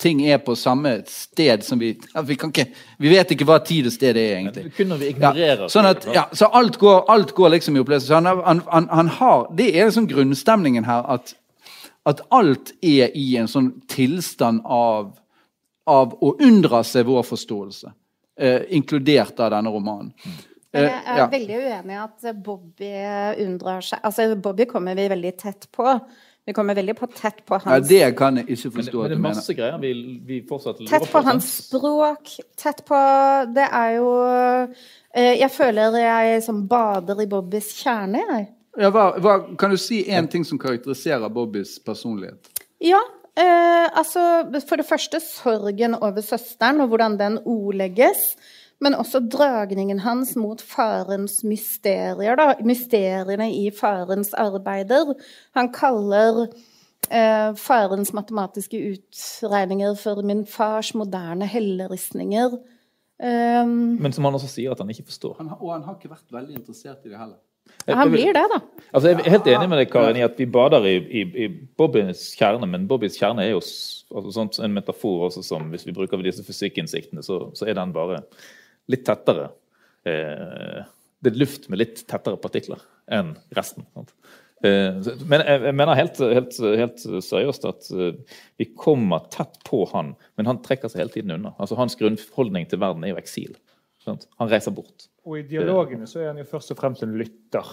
ting er på samme sted som vi vi, ikke, vi, vet ikke hva tid og sted det er, egentlig. Det kunne vi ignorere. Ja, sånn at, ja, så alt går, alt går liksom i opplevelse. Han, han, han, han, har, Det er liksom grunnstemningen her, at, at alt er i en sånn tilstand av, av å unndra seg vår forståelse eh, inkludert av denne romanen. Men jeg er ja. veldig uenig i at Bobby unndrar seg Altså, Bobby kommer vi veldig tett på. Vi kommer veldig på tett på hans ja, Det kan jeg ikke forstå. Men, men det er masse greier vi, vi fortsatt lurer Tett på hans språk. Tett på Det er jo eh, Jeg føler jeg som bader i Bobbys kjerne, jeg. Ja, hva, hva, kan du si én ting som karakteriserer Bobbys personlighet? Ja, Eh, altså, for det første sorgen over søsteren og hvordan den ordlegges. Men også dragningen hans mot farens mysterier, da. Mysteriene i farens arbeider. Han kaller eh, farens matematiske utregninger for min fars moderne helleristninger. Um, Men som han også sier at han ikke forstår. Han, og han har ikke vært veldig interessert i det heller. Han blir det, da. Altså, jeg er helt enig med deg, Karin, i at vi bader i, i, i Bobbys kjerne. Men Bobbys kjerne er jo altså, sånt, en metafor også som hvis vi bruker disse fysikkinnsiktene, så, så er den bare litt tettere. Eh, det er luft med litt tettere partikler enn resten. Eh, men jeg mener helt, helt, helt seriøst at eh, vi kommer tett på han, men han trekker seg hele tiden unna. Altså Hans grunnholdning til verden er jo eksil. Sant? Han reiser bort. Og i dialogene så er han jo først og fremst en lytter.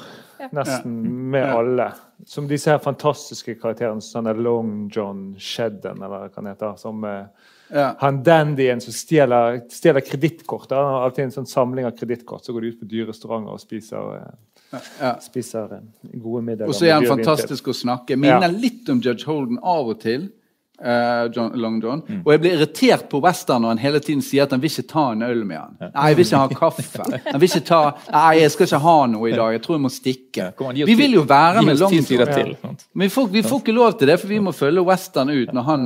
Nesten med alle. Som disse her fantastiske karakterene som sånn Long John Shedden, eller hva han heter. Som eh, Ja. han dandyen som stjeler, stjeler kredittkort. Han har alltid en sånn samling av kredittkort. Så går de ut på dyre restauranter og spiser, eh, Ja. spiser eh, gode middager. Og så er han fantastisk å snakke. Minner Ja. litt om Judge Holden av og til. Eh, John, Long John. Mm. Og jeg blir irritert på Western når han hele tiden sier at han vil ikke ta en øl med han. Nei, jeg vil ikke ha kaffe. Han vil ikke ta Nei, jeg skal ikke ha noe i dag. Jeg tror jeg må stikke. Ja, an, Vi vil jo være med Long John. til. Men vi får, vi får ikke lov til det, for vi må følge Western ut når han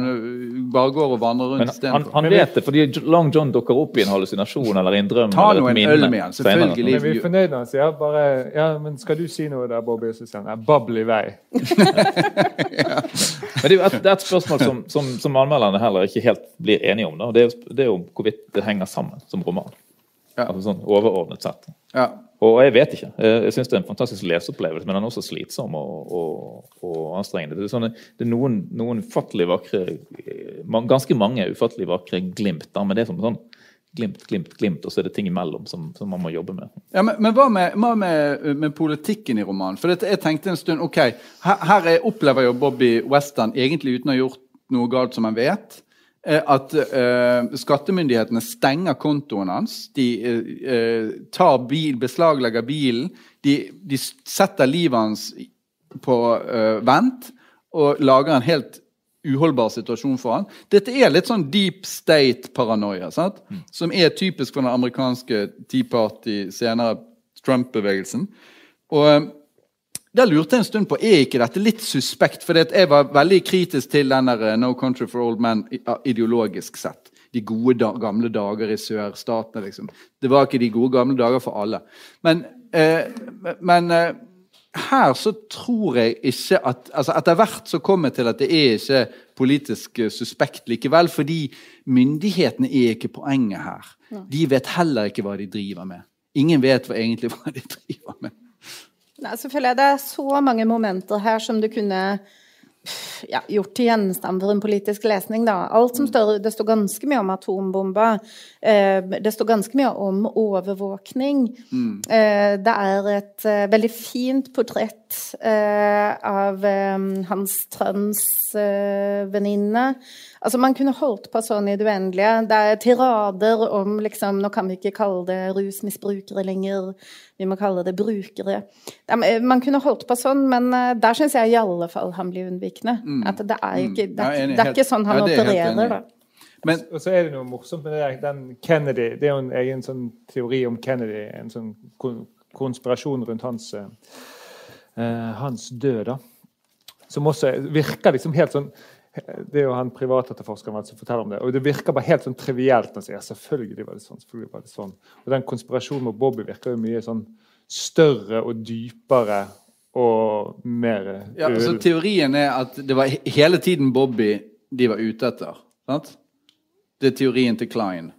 bare går og vandrer rundt Men han, han vet det fordi Long John dukker opp i en hallusinasjon eller i en drøm. Ta nå en minne øl med han, selvfølgelig. Men vi er fornøyd når han sier bare Ja, men skal du si noe der, Bobby? Og så sier han ja, babbel i vei. Men det er et spørsmål som, som, som anmelderne heller ikke helt blir enige om. Det det er jo hvorvidt det henger sammen som roman. Ja. Altså sånn overordnet sett. Ja. Og jeg vet ikke. Jeg syns det er en fantastisk leseopplevelse, men den er også slitsom og, og, og anstrengende. Det er, sånne, det er noen, noen ufattelig vakre Ganske mange ufattelig vakre glimt. Da, men det er som sånn glimt, glimt, glimt, og så er det ting imellom som, som man må jobbe med. Ja, men, men hva, med, hva med, med politikken i romanen? For dette, jeg tenkte en stund ok, her, her er, opplever jo Bobby Western, egentlig uten å ha gjort noe galt som han vet, eh, at uh, skattemyndighetene stenger kontoen hans. De eh, tar bil, beslaglegger bilen. De, de setter livet hans på uh, vent og lager en helt uholdbar situasjon for han. Dette er litt sånn deep state-paranoia, sant? som er typisk for den amerikanske Tea Party, senere Trump-bevegelsen. Og da lurte jeg en stund på er ikke dette litt suspekt. For jeg var veldig kritisk til den der eh, No Country for Old Men ideologisk sett. De gode da, gamle dager i sørstatene, liksom. Det var ikke de gode gamle dager for alle. Men, eh, men eh, her så tror jeg ikke at altså Etter hvert så kommer jeg til at det er ikke politisk eh, suspekt likevel, fordi myndighetene er ikke poenget her. De vet heller ikke hva de driver med. Ingen vet hva egentlig hva de driver med. Nei, så føler jeg det er så mange momenter her som du kunne ja, gjort til gjenstand for en politisk lesning. Da. Alt som står, det står ganske mye om atombomber. Eh, det står ganske mye om overvåkning. Mm. det er et eh, veldig fint portrett eh, av eh, Hans Trøns eh, venninne. Altså, man kunne holdt på sånn i det uendelige. Det er tirader om liksom Nå kan vi ikke kalle det rusmisbrukere lenger, vi må kalle det brukere. Det er- Man kunne holdt på sånn, men eh, der syns jeg i alle fall han blir unnvikende. At det er ikke, det Ja, er, enig, det er ikke sånn han ja, er opererer, da. Men Og så er det noe morsomt med det der, den Kennedy. Det er jo en egen sånn teori om Kennedy, en sånn konspirasjon rundt hans, eh, eh, hans død, da. Som også virker liksom helt sånn Det er jo han privatetterforskeren som forteller om det. Og det virker bare helt sånn trivielt. Han sier selvfølgelig var det sånn, selvfølgelig var det sånn. Og den konspirasjonen med Bobby virker jo mye sånn større og dypere og mer ja, så teorien er at det var hele tiden Bobby de var ute etter. Sant? Det er teorien til Klein.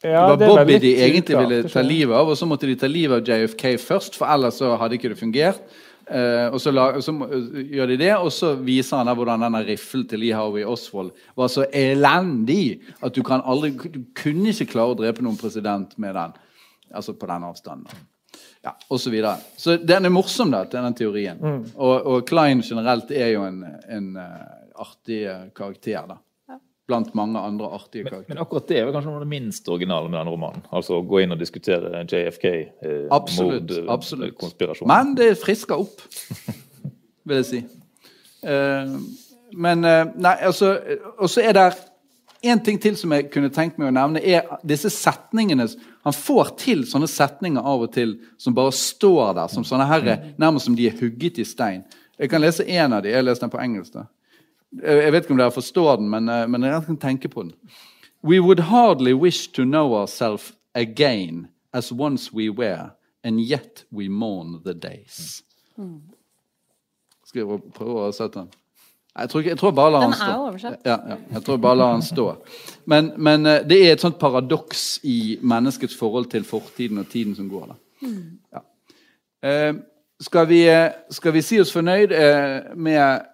Ja, det var det er Bobby de egentlig uklart, ville ta livet av, og så måtte de ta livet av JFK først, for ellers så hadde ikke det fungert. Eh, og så, la, så gjør de det, og så viser han der hvordan denne riffelen til Lee Harvey Oswald var så elendig at du kan aldri Du kunne ikke klare å drepe noen president med den. Altså på den avstanden. Ja, og så videre. Så den er morsom, da, den teorien. Mm. Og, og Klein generelt er jo en, en uh, artig karakter, da. Blant mange andre artige karakterer. men akkurat det er vel kanskje noe av det minst originale med denne romanen. Altså å gå inn og diskutere Absolutt. absolutt. JFK-mordkonspirasjon. Men det frisker opp, vil jeg si. Eh, men eh, Nei, altså Og så er det en ting til som jeg kunne tenkt meg å nevne, er disse setningene Han får til sånne setninger av og til som bare står der, som sånne herre, nærmest som de er hugget i stein. Jeg kan lese én av de. Jeg leste den på engelsk. da. Jeg vet ikke om dere forstår den, men, eh, men jeg kan tenke på den. We would hardly wish to know ourselves again as once we were, and yet we mourn the days. Skal jeg prøve å oversette den? Jeg tror, jeg tror bare la Den stå. den er oversett. Ja, ja, jeg tror bare la den stå. Men, men eh, det er et sånt paradoks i menneskets forhold til fortiden og tiden som går. da. Ja. Eh, skal, vi, skal vi si oss fornøyd eh, med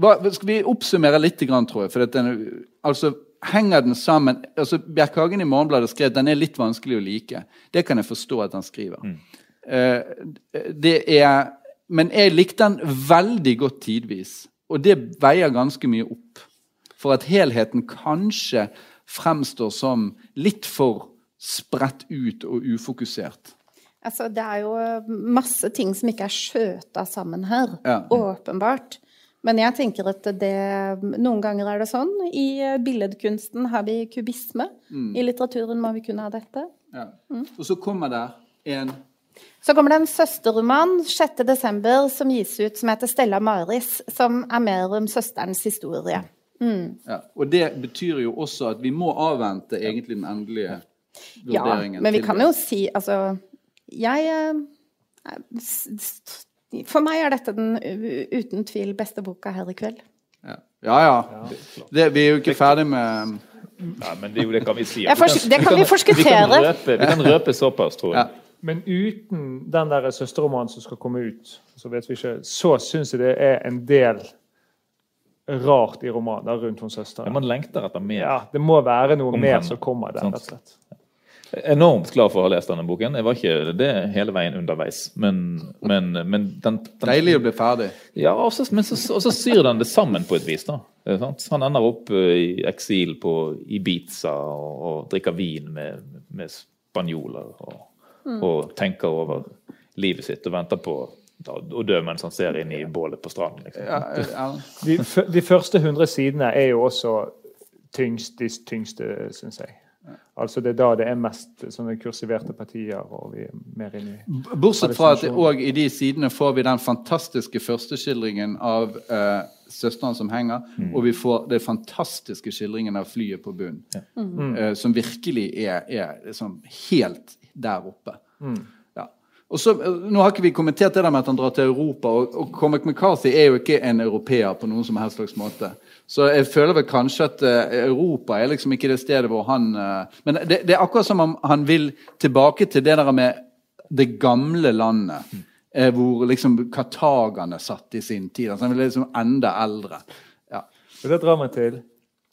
hva, Skal vi oppsummere litt, tror jeg? For at den, altså, henger den sammen altså Bjerkhagen i Morgenbladet skrev at den er litt vanskelig å like. Det kan jeg forstå at han skriver. Eh, det er, men jeg likte den veldig godt tidvis. Og det veier ganske mye opp for at helheten kanskje fremstår som litt for spredt ut og ufokusert. Altså, det er jo masse ting som ikke er skjøta sammen her. Ja. Åpenbart. Men jeg tenker at det Noen ganger er det sånn. I billedkunsten har vi kubisme. I litteraturen må vi kunne ha dette. Ja. Og så kommer det en Så kommer det en søsterroman 6.12. som gis ut, som heter Stella Maris. Som er mer om søsterens historie. ja. Og det betyr jo også at vi må avvente egentlig den endelige vurderingen. Ja, men vi kan jo si Altså, jeg eh, For meg er dette den uten tvil beste boka her i kveld. Ja ja. ja. Det, vi er jo ikke ferdig med Nei, men det jo det kan vi si. Fors- det kan vi forskuttere. Vi vi kan røpe såpass, tror jeg. Ja. Men uten den der søsterromanen som skal komme ut, så vet vi ikke, så syns jeg det er en del rart i romanen rundt hun søsteren. Ja, man lengter etter mer. Ja, det må være noe Om mer henne. som kommer der, Sant. rett og slett. Enormt glad for å ha lest denne boken. Jeg var ikke det hele veien underveis. Men, men, men den, den Deilig å bli ferdig. Ja, og så, men så, og så syr den det sammen på et vis. da. Sant? Han ender opp eh, i eksil på Ibiza og, og drikker vin med, med spanjoler. Og, og tenker over livet sitt og venter på å dø mens han ser inn i bålet på stranden. Liksom. Ja, ja. De, de første 100 sidene er jo også tyngst, de tyngste, syns jeg. Altså Det er da det er mest sånne kursiverte partier, og vi er mer inne i Bortsett fra at òg i de sidene får vi den fantastiske førsteskildringen av eh, søsteren som henger, og vi får den fantastiske skildringen av flyet på bunnen. Eh, som virkelig er, er liksom helt der oppe. Ja. Og så, eh, nå har ikke vi kommentert det der med at han drar til Europa, og, og Cormac McCarthy er jo ikke en europeer på noen som helst slags måte. Så jeg føler vel kanskje at eh, Europa er liksom ikke det stedet hvor han eh, Men det, det er akkurat som om han vil tilbake til det der med det gamle landet. Eh, hvor liksom kartagerne satt i sin tid. Altså han vil liksom enda eldre. Ja. Og det drar man til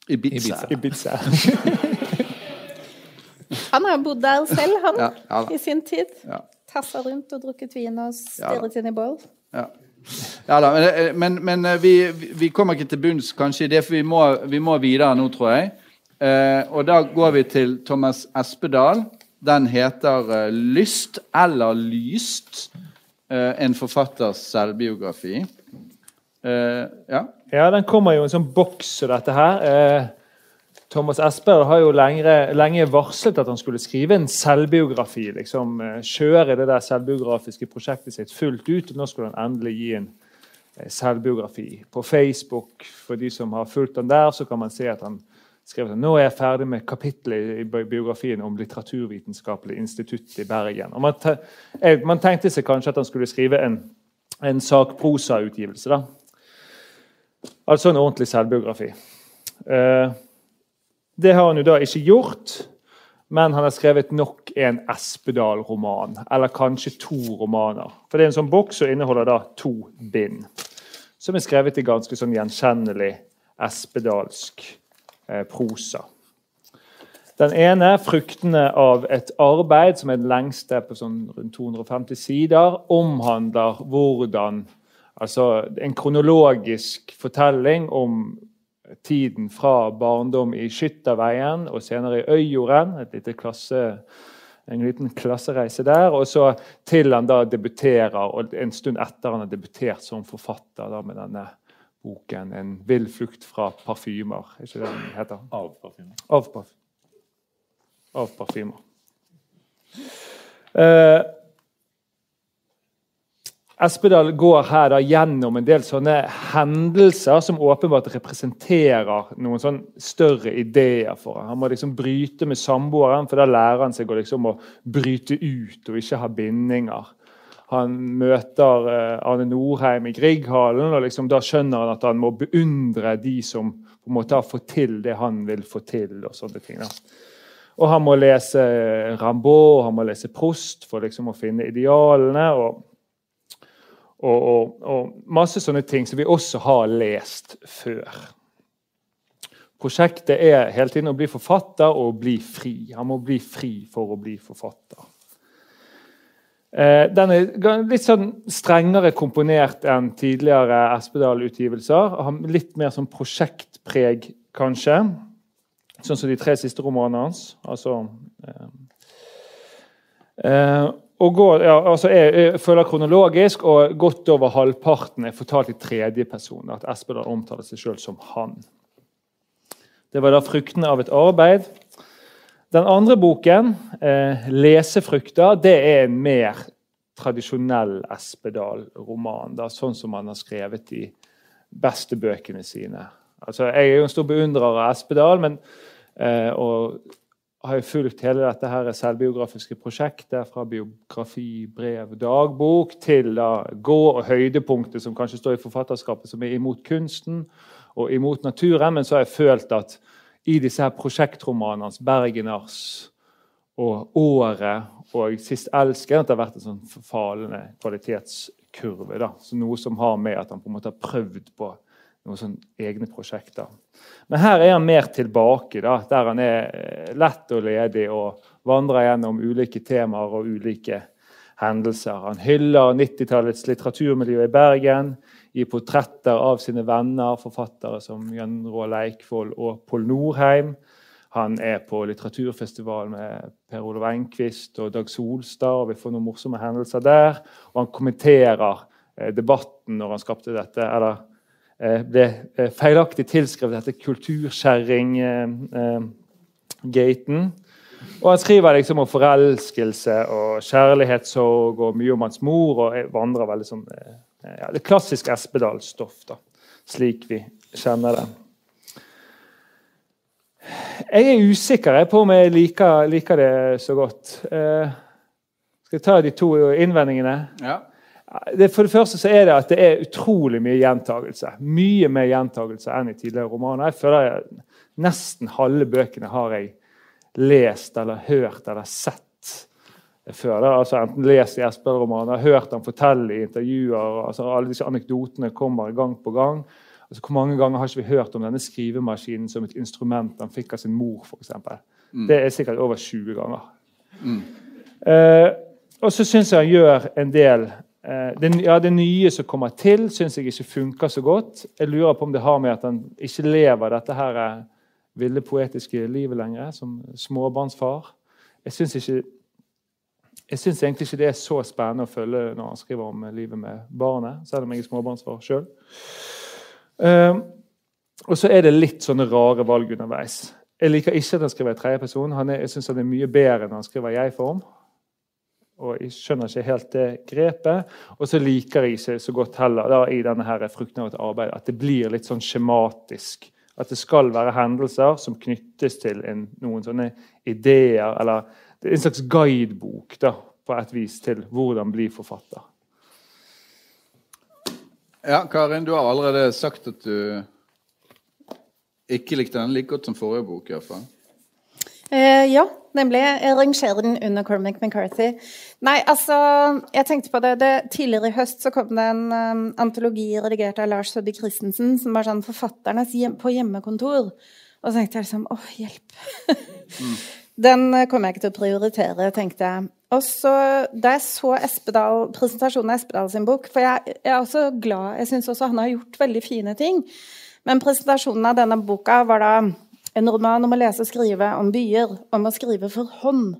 Ibiza. Ibiza. Han har bodd der selv, han, Ja, ja i sin tid. Ja. Tassa rundt og drukket vin og Ja stirret inn i bål. Ja. ja da, men, eh, men, men eh, vi, vi kommer ikke til bunns kanskje i det, for vi må, vi må videre nå, tror jeg. Eh, og da går vi til Thomas Espedal. Den heter eh, 'Lyst eller lyst'. Eh, en forfatters selvbiografi. Eh, ja. Ja, den kommer jo i en sånn boks og dette her. Thomas Esper har jo lenge, lenge varslet at han skulle skrive en selvbiografi. liksom eh, Kjøre det der selvbiografiske prosjektet sitt fullt ut. og Nå skulle han endelig gi en eh, selvbiografi. På Facebook, for de som har fulgt han der, så kan man se at han skrev at nå er jeg ferdig med kapittelet i biografien om Litteraturvitenskapelig institutt i Bergen. Og man, te man tenkte seg kanskje at han skulle skrive en, en sakprosautgivelse. Altså en ordentlig selvbiografi. Eh, det har han jo da ikke gjort, men han har skrevet nok en Espedal-roman. Eller kanskje to romaner. For det er en sånn boks som inneholder da to bind. Som er skrevet i ganske sånn gjenkjennelig espedalsk eh, prosa. Den ene, 'Fruktene av et arbeid', som er den lengste på sånn rundt 250 sider, omhandler hvordan Altså en kronologisk fortelling om tiden fra barndom i Skytterveien og senere i Øyjorden. Et lite klasse, en liten klassereise der. Og så til han da debuterer, og en stund etter han har debutert som forfatter da med denne boken 'En vill flukt fra parfymer'. Er ikke det den heter? Av parfymer. Av, parf av parfymer. Eh, Espedal går her da gjennom en del sånne hendelser som åpenbart representerer noen sånn større ideer for ham. Han må liksom bryte med samboeren, for da lærer han seg å, liksom å bryte ut og ikke ha bindinger. Han møter eh, Arne Norheim i Grieghallen, og liksom da skjønner han at han må beundre de som på en måte har fått til det han vil få til. og sånne ting. Da. Og han må lese Rambaud, han må lese Prost for liksom å finne idealene. og og, og, og masse sånne ting som vi også har lest før. prosjektet er hele tiden å bli forfatter og bli fri. Han må bli fri for å bli forfatter. Eh, den er litt sånn strengere komponert enn tidligere Espedal-utgivelser. Har litt mer sånn prosjektpreg, kanskje. Sånn som de tre siste romanene hans. Altså eh, eh, og går, ja, altså jeg, jeg, følger kronologisk, og godt over halvparten er fortalt i tredje person. At Espedal omtaler seg sjøl som 'han'. Det var da fruktene av et arbeid. Den andre boken, eh, 'Lesefrukter', det er en mer tradisjonell Espedal-roman. Sånn som han har skrevet de beste bøkene sine. Altså, jeg er jo en stor beundrer av Espedal, men, eh, og har jo fulgt hele dette her selvbiografiske prosjektet fra biografi, brev, dagbok til da gå- og høydepunktet som kanskje står i forfatterskapet, som er imot kunsten og imot naturen. Men så har jeg følt at i disse her prosjektromanene hans, 'Bergenars' og 'Året' og 'Sist elsker', at det har vært en sånn falende kvalitetskurve. Da. Så noe som har med at han på en måte har prøvd på noen sånne egne prosjekter. Men her er han mer tilbake, da, der han er eh, lett og ledig og vandrer gjennom ulike temaer og ulike hendelser. Han hyller 90-tallets litteraturmiljø i Bergen, gir portretter av sine venner, forfattere som Jan Roald Leikvoll og Pål Norheim. Han er på litteraturfestival med Per Olav Enquist og Dag Solstad, og vi får noen morsomme hendelser der. Og han kommenterer eh, debatten når han skapte dette, eller ble eh, feilaktig tilskrevet dette kulturskjæring-gaten. Og han skriver liksom om forelskelse og kjærlighetssorg og mye om hans mor. og vandrer veldig sånn Eh, ja, det klassisk Espedal-stoff, slik vi kjenner det. Jeg er usikker på om jeg liker, liker det så godt. Eh, skal jeg ta de to innvendingene? Ja. Det, for det første så er det at det er utrolig mye gjentagelse. Mye mer gjentagelse enn i tidligere romaner. Jeg føler jeg, Nesten halve bøkene har jeg lest eller hørt eller sett før. Da. Altså Enten lest i Espen-romaner, hørt ham fortelle i intervjuer. altså Alle disse anekdotene kommer gang på gang. Altså, hvor mange ganger har ikke vi hørt om denne skrivemaskinen som et instrument han fikk av sin mor? For eksempel? mm. Det er sikkert over 20 ganger. Mm. Eh, og så syns jeg han gjør en del det, ja, det nye som kommer til, syns jeg ikke funker så godt. Jeg lurer på om det har med at han ikke lever dette her eh, ville poetiske livet lenger, som småbarnsfar. Jeg syns egentlig ikke det er så spennende å følge når han skriver om livet med barnet, selv om jeg er småbarnsfar sjøl. Um, og så er det litt sånne rare valg underveis. Jeg liker ikke at han skriver i tredje person. Er, Jeg syns han er mye bedre når han skriver i jeg-form. Og jeg skjønner ikke helt det grepet. Og så liker jeg ikke så godt heller da, i denne her frukten av et arbeid at det blir litt sånn skjematisk. At det skal være hendelser som knyttes til en, noen sånne ideer eller er en slags guidebok da, på et vis til hvordan bli forfatter. Ja, Karin, du har allerede sagt at du ikke likte den like godt som forrige bok. i hvert fall. Eh, ja, nemlig. Den under Cormac McCarthy. Nei, altså Jeg tenkte på det, det Tidligere i høst så kom det en um, antologi redigert av Lars Søbby Christensen som var sånn 'Forfatternes hjem, på hjemmekontor'. Og så tenkte jeg liksom Å, hjelp. mm. Den kommer jeg ikke til å prioritere, tenkte jeg. Og så, Da jeg så Espedal, presentasjonen av Espedal sin bok For jeg, jeg er også glad Jeg syns også han har gjort veldig fine ting. Men presentasjonen av denne boka var da en roman om å lese og skrive om byer. Om å skrive for hånd.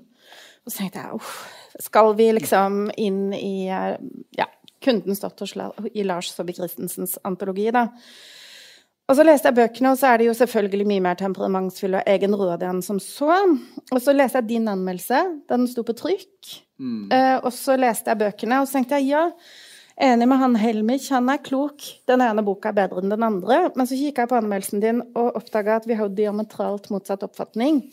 Og så tenkte jeg uff, skal vi liksom inn i ja, Kundens datter i Lars Saabye Christensens antologi, da. Og så leste jeg bøkene, og så er det jo selvfølgelig mye mer temperamentsfull og egenrådige enn som så. Og så leste jeg din anmeldelse, den sto på trykk. Mm. Uh, og så leste jeg bøkene, og så tenkte jeg ja, enig med han Helmich, han er klok. Den ene boka er bedre enn den andre. Men så kikka jeg på anmeldelsen din og oppdaga at vi har jo diametralt motsatt oppfatning.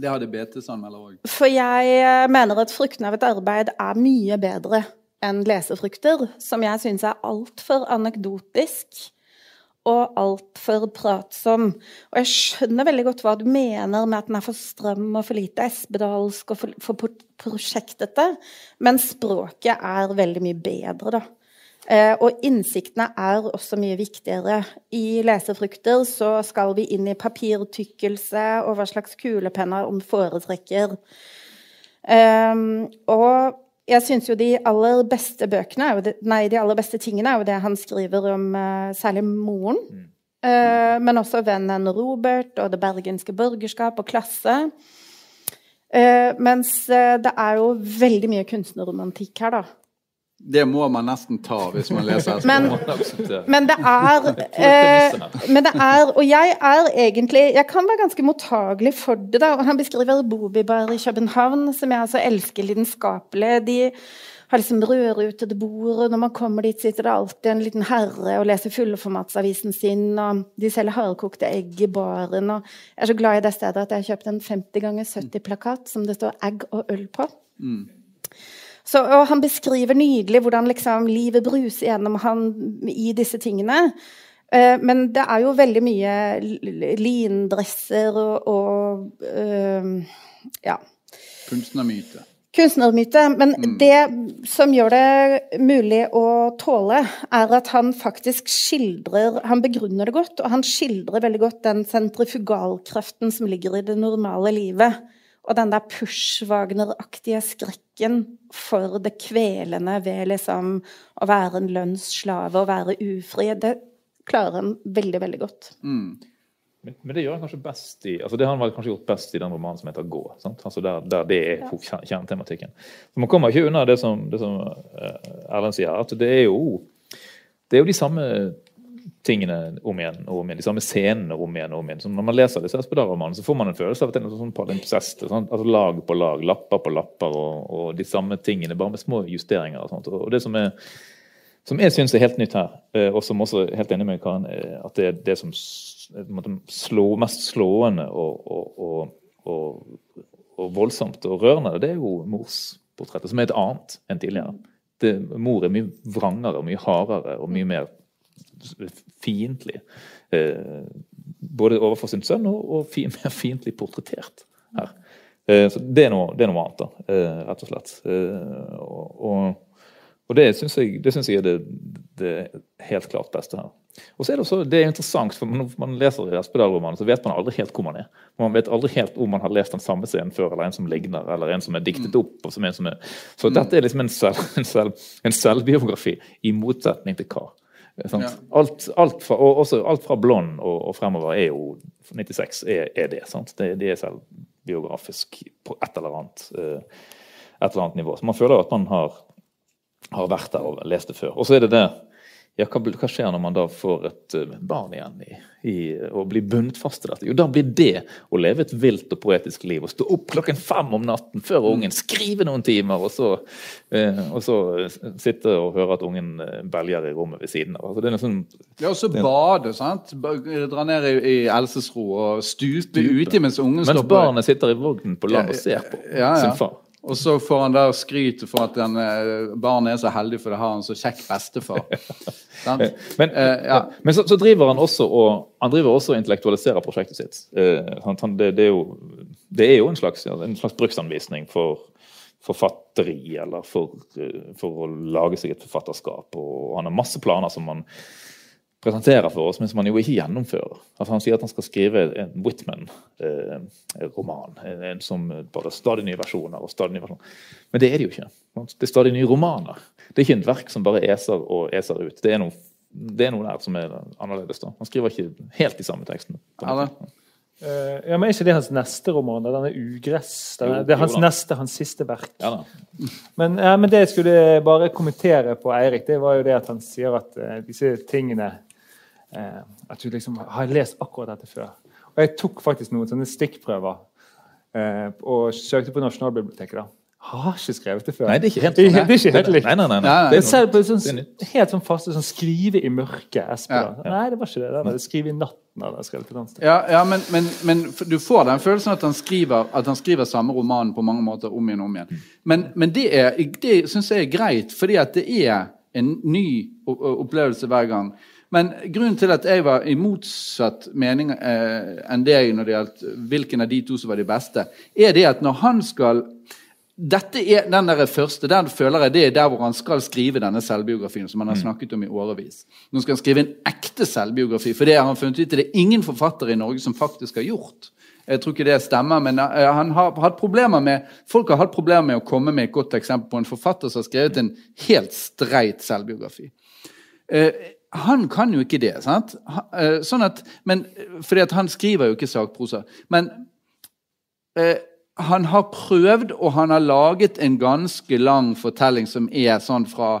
Det hadde BTs anmelder òg. For jeg eh, mener at fruktene av et arbeid er mye bedre enn lesefrukter, som jeg syns er altfor anekdotisk og altfor pratsom. Og jeg skjønner veldig godt hva du mener med at den er for stram og for lite espedalsk og for, for prosjektete, men språket er veldig mye bedre, da. Eh, og innsiktene er også mye viktigere. I lesefrukter så skal vi inn i papirtykkelse og hva slags kulepenner om foretrekker. Eh, og jeg syns jo de aller beste bøkene, det, nei, de aller beste tingene er jo det han skriver om uh, særlig moren. Mm. Uh, men også vennen Robert og det bergenske borgerskap og klasse. Uh, mens det er jo veldig mye kunstnerromantikk her, da. Det må man nesten ta hvis man leser men, men, det er eh, Men det er Og jeg er egentlig Jeg kan være ganske mottagelig for det. da, og Han beskriver Bobibar i København, som jeg altså elsker lidenskapelig. De har liksom rødrutede bord, og når man kommer dit, sitter det alltid en liten herre og leser fullformatsavisen sin, og de selger hardkokte egg i baren. og Jeg er så glad i det stedet at jeg har kjøpt en 50 ganger 70-plakat som det står egg og øl på. Mm. Så, og han beskriver nydelig hvordan liksom, livet bruser gjennom han i disse tingene. Uh, men det er jo veldig mye lindresser og, og uh, ja. Kunstnermyte. Kunstnermyte. Men mm. det som gjør det mulig å tåle, er at han faktisk skildrer Han begrunner det godt, og han skildrer veldig godt den sentrifugalkraften som ligger i det normale livet. Og den der Push-Wagner-aktige skrekken for det kvelende ved liksom å være en lønnsslave og være ufri, det klarer han veldig, veldig godt. Mm. Men, men, det gjør han kanskje best i altså det har han kanskje gjort best i den romanen som heter 'Gå'. Altså der, der, det er ja. kjernetematikken. Man kommer ikke unna det som, det som uh, Erlend sier, at det er jo det er jo de samme tingene om igjen og om igjen, de samme scenene om igjen og om igjen. Så når man leser disse Espedal-romanene, så får man en følelse av at det er noe sånn palimpsest. Sånn, altså lag på lag, lapper på lapper og, og, de samme tingene, bare med små justeringer. og sånt. Og det som, er, som jeg syns er helt nytt her, eh, og som også er helt enig med Karen, at det er det som slå, mest slående og, og, og, voldsomt og rørende, det er jo morsportrettet, som er et annet enn tidligere. Det, mor er mye vrangere og mye hardere og mye mer fiendtlig. Eh, både overfor sin sønn og, og mer fiendtlig portrettert her. Eh, så det er, noe, det er noe annet, da, eh, rett og slett. Eh, og, og og Det syns jeg, jeg er det, det, helt klart beste her. Og så er Det også, det er interessant, for Når man leser Espedal-romanen, så vet man aldri helt hvor man er. Man vet aldri helt om man har lest den samme scenen før, eller en som ligner, eller en som er diktet opp. og som en som er, Så mm. dette er liksom en, selv, en, selv, en selvbiografi, i motsetning til hva? Ja. Alt, alt, fra, og også alt fra blond og, og, fremover er jo 96 er, er det. sant? Det, det er selvbiografisk på et eller annet, uh, et eller annet nivå. Så man føler at man har, har vært der og lest det før. Og så er det det ja, hva, hva, skjer når man da får et uh, barn igjen i, i, og blir bundet fast til dette? Jo, da blir det å leve et vilt og poetisk liv. Å stå opp klokken fem om natten før ungen, skrive noen timer, og så, eh, og så sitte og høre at ungen uh, belger i rommet ved siden av. Altså, det er sånn, ja, og så bade, sant? Dra ned i, i Elsesro og stupe uti mens ungen står på Mens barnet sitter i vognen på land og ser på ja, ja. sin far. Og så får han der skryt for at den, eh, barnet er så heldig for det har en så kjekk bestefar. men, uh, ja. men så, så, driver han også og han driver også og intellektualiserer prosjektet sitt. Uh, han, det, det, er jo, det, er jo, en slags, en slags bruksanvisning for forfatteri, eller for, uh, for, å lage seg et forfatterskap. Og han har masse planer som han presenterer for oss, men som han jo ikke gjennomfører. Altså Han sier at han skal skrive en Whitman-roman. Eh, en som bare stadig nye versjoner og stadig nye versjoner. Men det er det jo ikke. Det er stadig nye romaner. Det er ikke et verk som bare eser og eser ut. Det er noe, det er noe der som er annerledes. da. Han skriver ikke helt de samme tekstene. Uh, ja, men Er ikke det hans neste roman? da? Den er 'Ugress'? Det er hans neste, hans siste verk. Ja, men, ja, men, det jeg skulle bare kommentere på Eirik, det var jo det at han sier at uh, disse tingene eh, at du liksom har lest akkurat dette før. Og jeg tok faktisk noen sånne stikkprøver eh, og søkte på Nasjonalbiblioteket. da. Har ikke skrevet det før. Nei, det er ikke helt, det, det er ikke helt likt. Nei, nei, nei, nei. Det er selv på sånn, helt sånn faste sånn skrive i mørket. Espen, ja. Nei, det var ikke det. det var skrive i natten. Eller skrevet på ja, ja men, men, men, du får den følelsen at han, skriver, at han skriver samme roman på mange måter om igjen og om igjen. Men, men det, er, det syns jeg er greit, fordi at det er en ny opplevelse hver gang. Men grunnen til at jeg var i motsatt mening eh, enn deg når det gjaldt hvilken av de to som var de beste, er det at når han skal dette er den der første, den føler jeg det er der hvor han skal skrive denne selvbiografien. som han har snakket om i årevis. Nå skal han skrive en ekte selvbiografi, for det har han funnet ut det er ingen forfattere i Norge som faktisk har gjort. Jeg tror ikke det stemmer, men uh, han har hatt problemer med, folk har hatt problemer med å komme med et godt eksempel på en forfatter som har skrevet en helt streit selvbiografi. Han kan jo ikke det. sant? Uh, sånn at, men, fordi at han skriver jo ikke sakprosa. Men han har prøvd, og han har laget en ganske lang fortelling som er sånn fra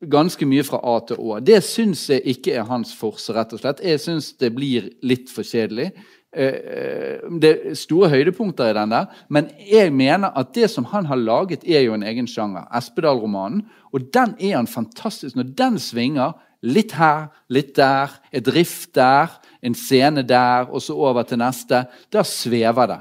ganske mye fra A til Å. Det syns jeg ikke er hans forse, rett og slett. Jeg syns det blir litt for kjedelig. Eh, det er store høydepunkter i den der, men jeg mener at det som han har laget, er jo en egen sjanger. Espedal-romanen. Og den er han fantastisk. Når den svinger, litt her, litt der, et riff der, en scene der, og så over til neste, da svever det.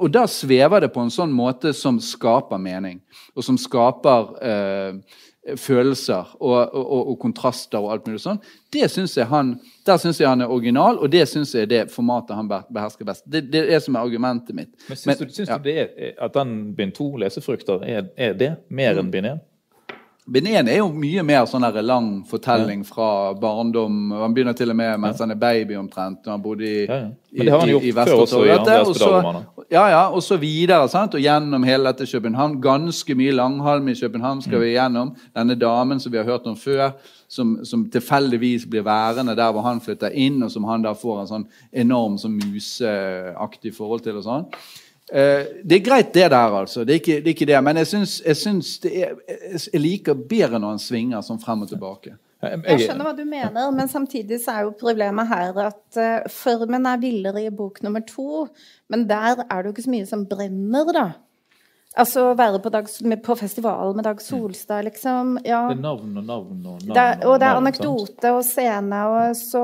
Og da svever det på en sånn måte som skaper mening, og som skaper eh, følelser og, og, og, kontraster og alt mulig sånn. Det synes jeg han, Der syns jeg han er original, og det syns jeg er det formatet han behersker best. Det, det er som er argumentet mitt. Men Syns, Men, du, syns ja. du det er, at den bind to, lesefrukter, er, er det mer enn bind én? Benén er jo mye mer sånn der lang fortelling fra barndom. Han begynner til og med mens han er baby omtrent. når han bodde i, ja, ja. Men det har han gjort før også i. Ja, ja, og så videre. sant? Og gjennom hele dette København. Ganske mye langhalm i København skal vi gjennom. Denne damen som vi har hørt om før, som, som tilfeldigvis blir værende der hvor han flytter inn, og som han da får en sånn enorm sånn museaktig forhold til. og sånn. Uh, det er greit, det der, altså. Det er ikke det. Er ikke det. Men jeg syns, jeg, syns er, jeg liker bedre når han svinger sånn frem og tilbake. Jeg skjønner hva du mener, men samtidig så er jo problemet her at uh, formen er villere i bok nummer to, men der er det jo ikke så mye som brenner, da. Altså være på, dag, på festival med Dag Solstad, liksom. Ja. Det er navn og navn og navn. Det, og det er anekdote og scene, og så,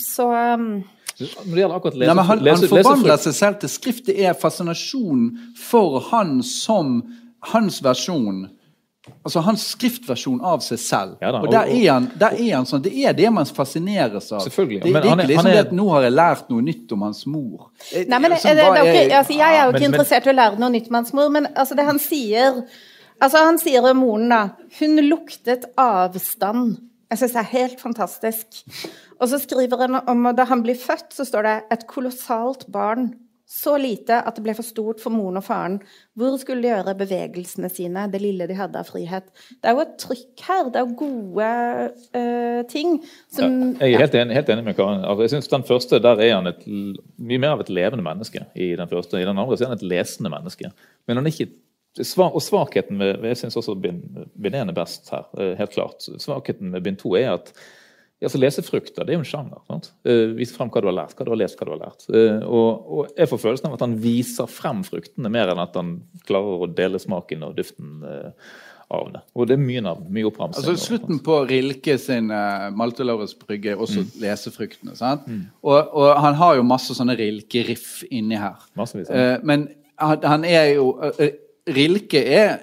så um, Lese, Nei, han, han forvandler seg selv til skrift. Det er fascinasjon for han som hans versjon. Altså hans skriftversjon av seg selv. Ja, da, og, og der er, han, der er han sånn, Det er det man fascineres av. Selvfølgelig. Det, det er ikke liksom er, det at nå har jeg lært noe nytt om hans mor. Nei, men sånn, det, det, okay, altså, Jeg er jo ikke men, interessert i å lære noe nytt om hans mor, men altså, det han sier altså, Han sier om moren, da Hun luktet avstand. Jeg syns det er helt fantastisk. Og så skriver han om at da han blir født, så står det 'et kolossalt barn'. Så lite at det ble for stort for moren og faren. Hvor skulle de gjøre bevegelsene sine, det lille de hadde av frihet? Det er jo et trykk her. Det er jo gode uh, ting som Jeg er helt enig, helt enig med Karin. Altså, jeg synes Den første der er han et, mye mer av et levende menneske. I den første. I den andre er han et lesende menneske. Men han er ikke og svakheten med Jeg syns også bind 1 er best her, eh, helt klart. Svakheten med bind 2 er at altså Lesefrukter det er jo en sjanger. sant? Uh, Vise frem hva du har lært, hva du har lest, hva du har lært. Uh, og, og, Jeg får følelsen av at han viser frem fruktene mer enn at han klarer å dele smaken og duften uh, av det. Og det er mye navn, mye oppramsing. Altså Slutten på Rilke sin uh, Malte Lauritz Brygge er også mm. lesefruktene. sant? Mm. Og, og, han har jo masse sånne Rilke-riff inni her. Massevis, uh, men han, han, er jo Rilke er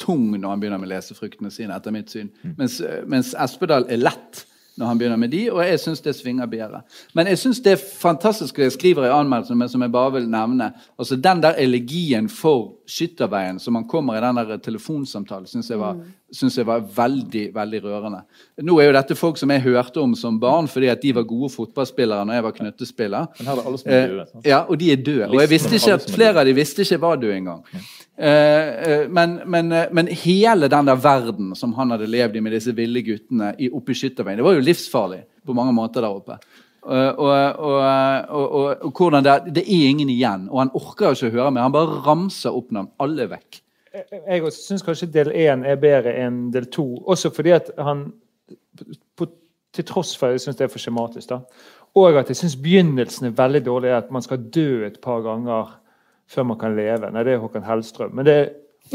tung når han begynner med lesefruktene sine, etter mitt syn. Mm. Mens, mens, Espedal er lett når han begynner med de, og jeg syns det svinger bedre. Men jeg syns det fantastisk det jeg skriver i anmeldelsen, men som jeg bare vil nevne. altså Den der elegien for Skytterveien som han kommer i den der telefonsamtalen, syns jeg, var, mm. jeg var veldig veldig rørende. Nå er jo dette folk som jeg hørte om som barn fordi at de var gode fotballspillere når jeg var knyttespiller. Men her er alle som er døde, eh, ja, og de er døde. Og jeg visste ikke at flere av de visste ikke var døde engang. Eh, eh, men, men, men, hele den der verden som han hadde levd i med disse ville guttene oppe i Skytterveien, det var jo livsfarlig på mange måter der oppe. Og, og, og, og hvordan det, det, er ingen igjen. Og han orker jo ikke å høre mer. Han bare ramser opp navn. Alle vekk. Jeg syns kanskje del én er bedre enn del to. Også fordi at han på, Til tross for at jeg syns det er for skjematisk, da. Og at jeg syns begynnelsen er veldig dårlig. At man skal dø et par ganger før man kan leve. Nei, det er Håkan Hellstrøm. Men det er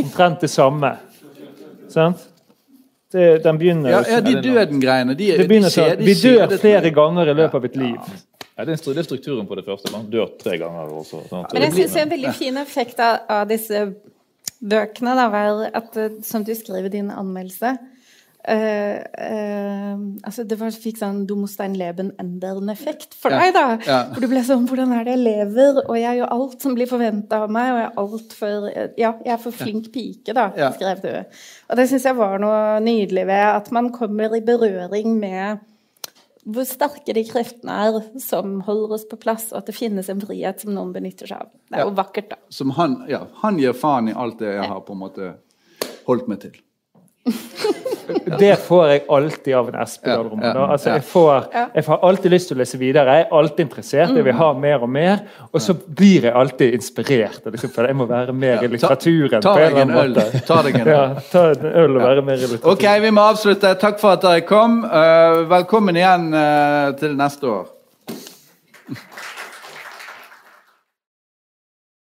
omtrent det samme. Sant? Det, den begynner Ja, ja de døden-greiene. De, de de Vi dør flere ganger i løpet av et liv. Ja, det er strukturen på det første. Man dør tre ganger. Også, sånn. Men jeg syns en veldig fin effekt av, av disse bøkene da, var at, som du skriver i din anmeldelse eh, eh, altså Det var, fikk sånn du må stein leben enderen-effekt for deg, da. Ja. For du ble sånn Hvordan er det jeg lever? Og jeg gjør alt som blir forventa av meg, og jeg er altfor Ja, jeg er for flink pike, da, Ja. skrev du. Og det syns jeg var noe nydelig ved at man kommer i berøring med hvor sterke de kreftene er som holder oss på plass, og at det finnes en frihet som noen benytter seg av. Det er Ja. jo vakkert, da. Som han, ja, han gir faen i alt det jeg har på en måte holdt meg til. Det får jeg alltid av en Espedal-roman. Ja, ja, altså, jeg, får, jeg får alltid lyst til å lese videre. Jeg er alltid interessert. Jeg vil ha mer og mer. Og så blir jeg alltid inspirert. Liksom, for jeg må være mer i litteraturen. Ta deg en øl. Ta deg en øl. Ja, ta en øl og være mer i litteraturen. Ok, vi må avslutte. Takk for at dere kom. Eh, velkommen igjen eh, til neste år.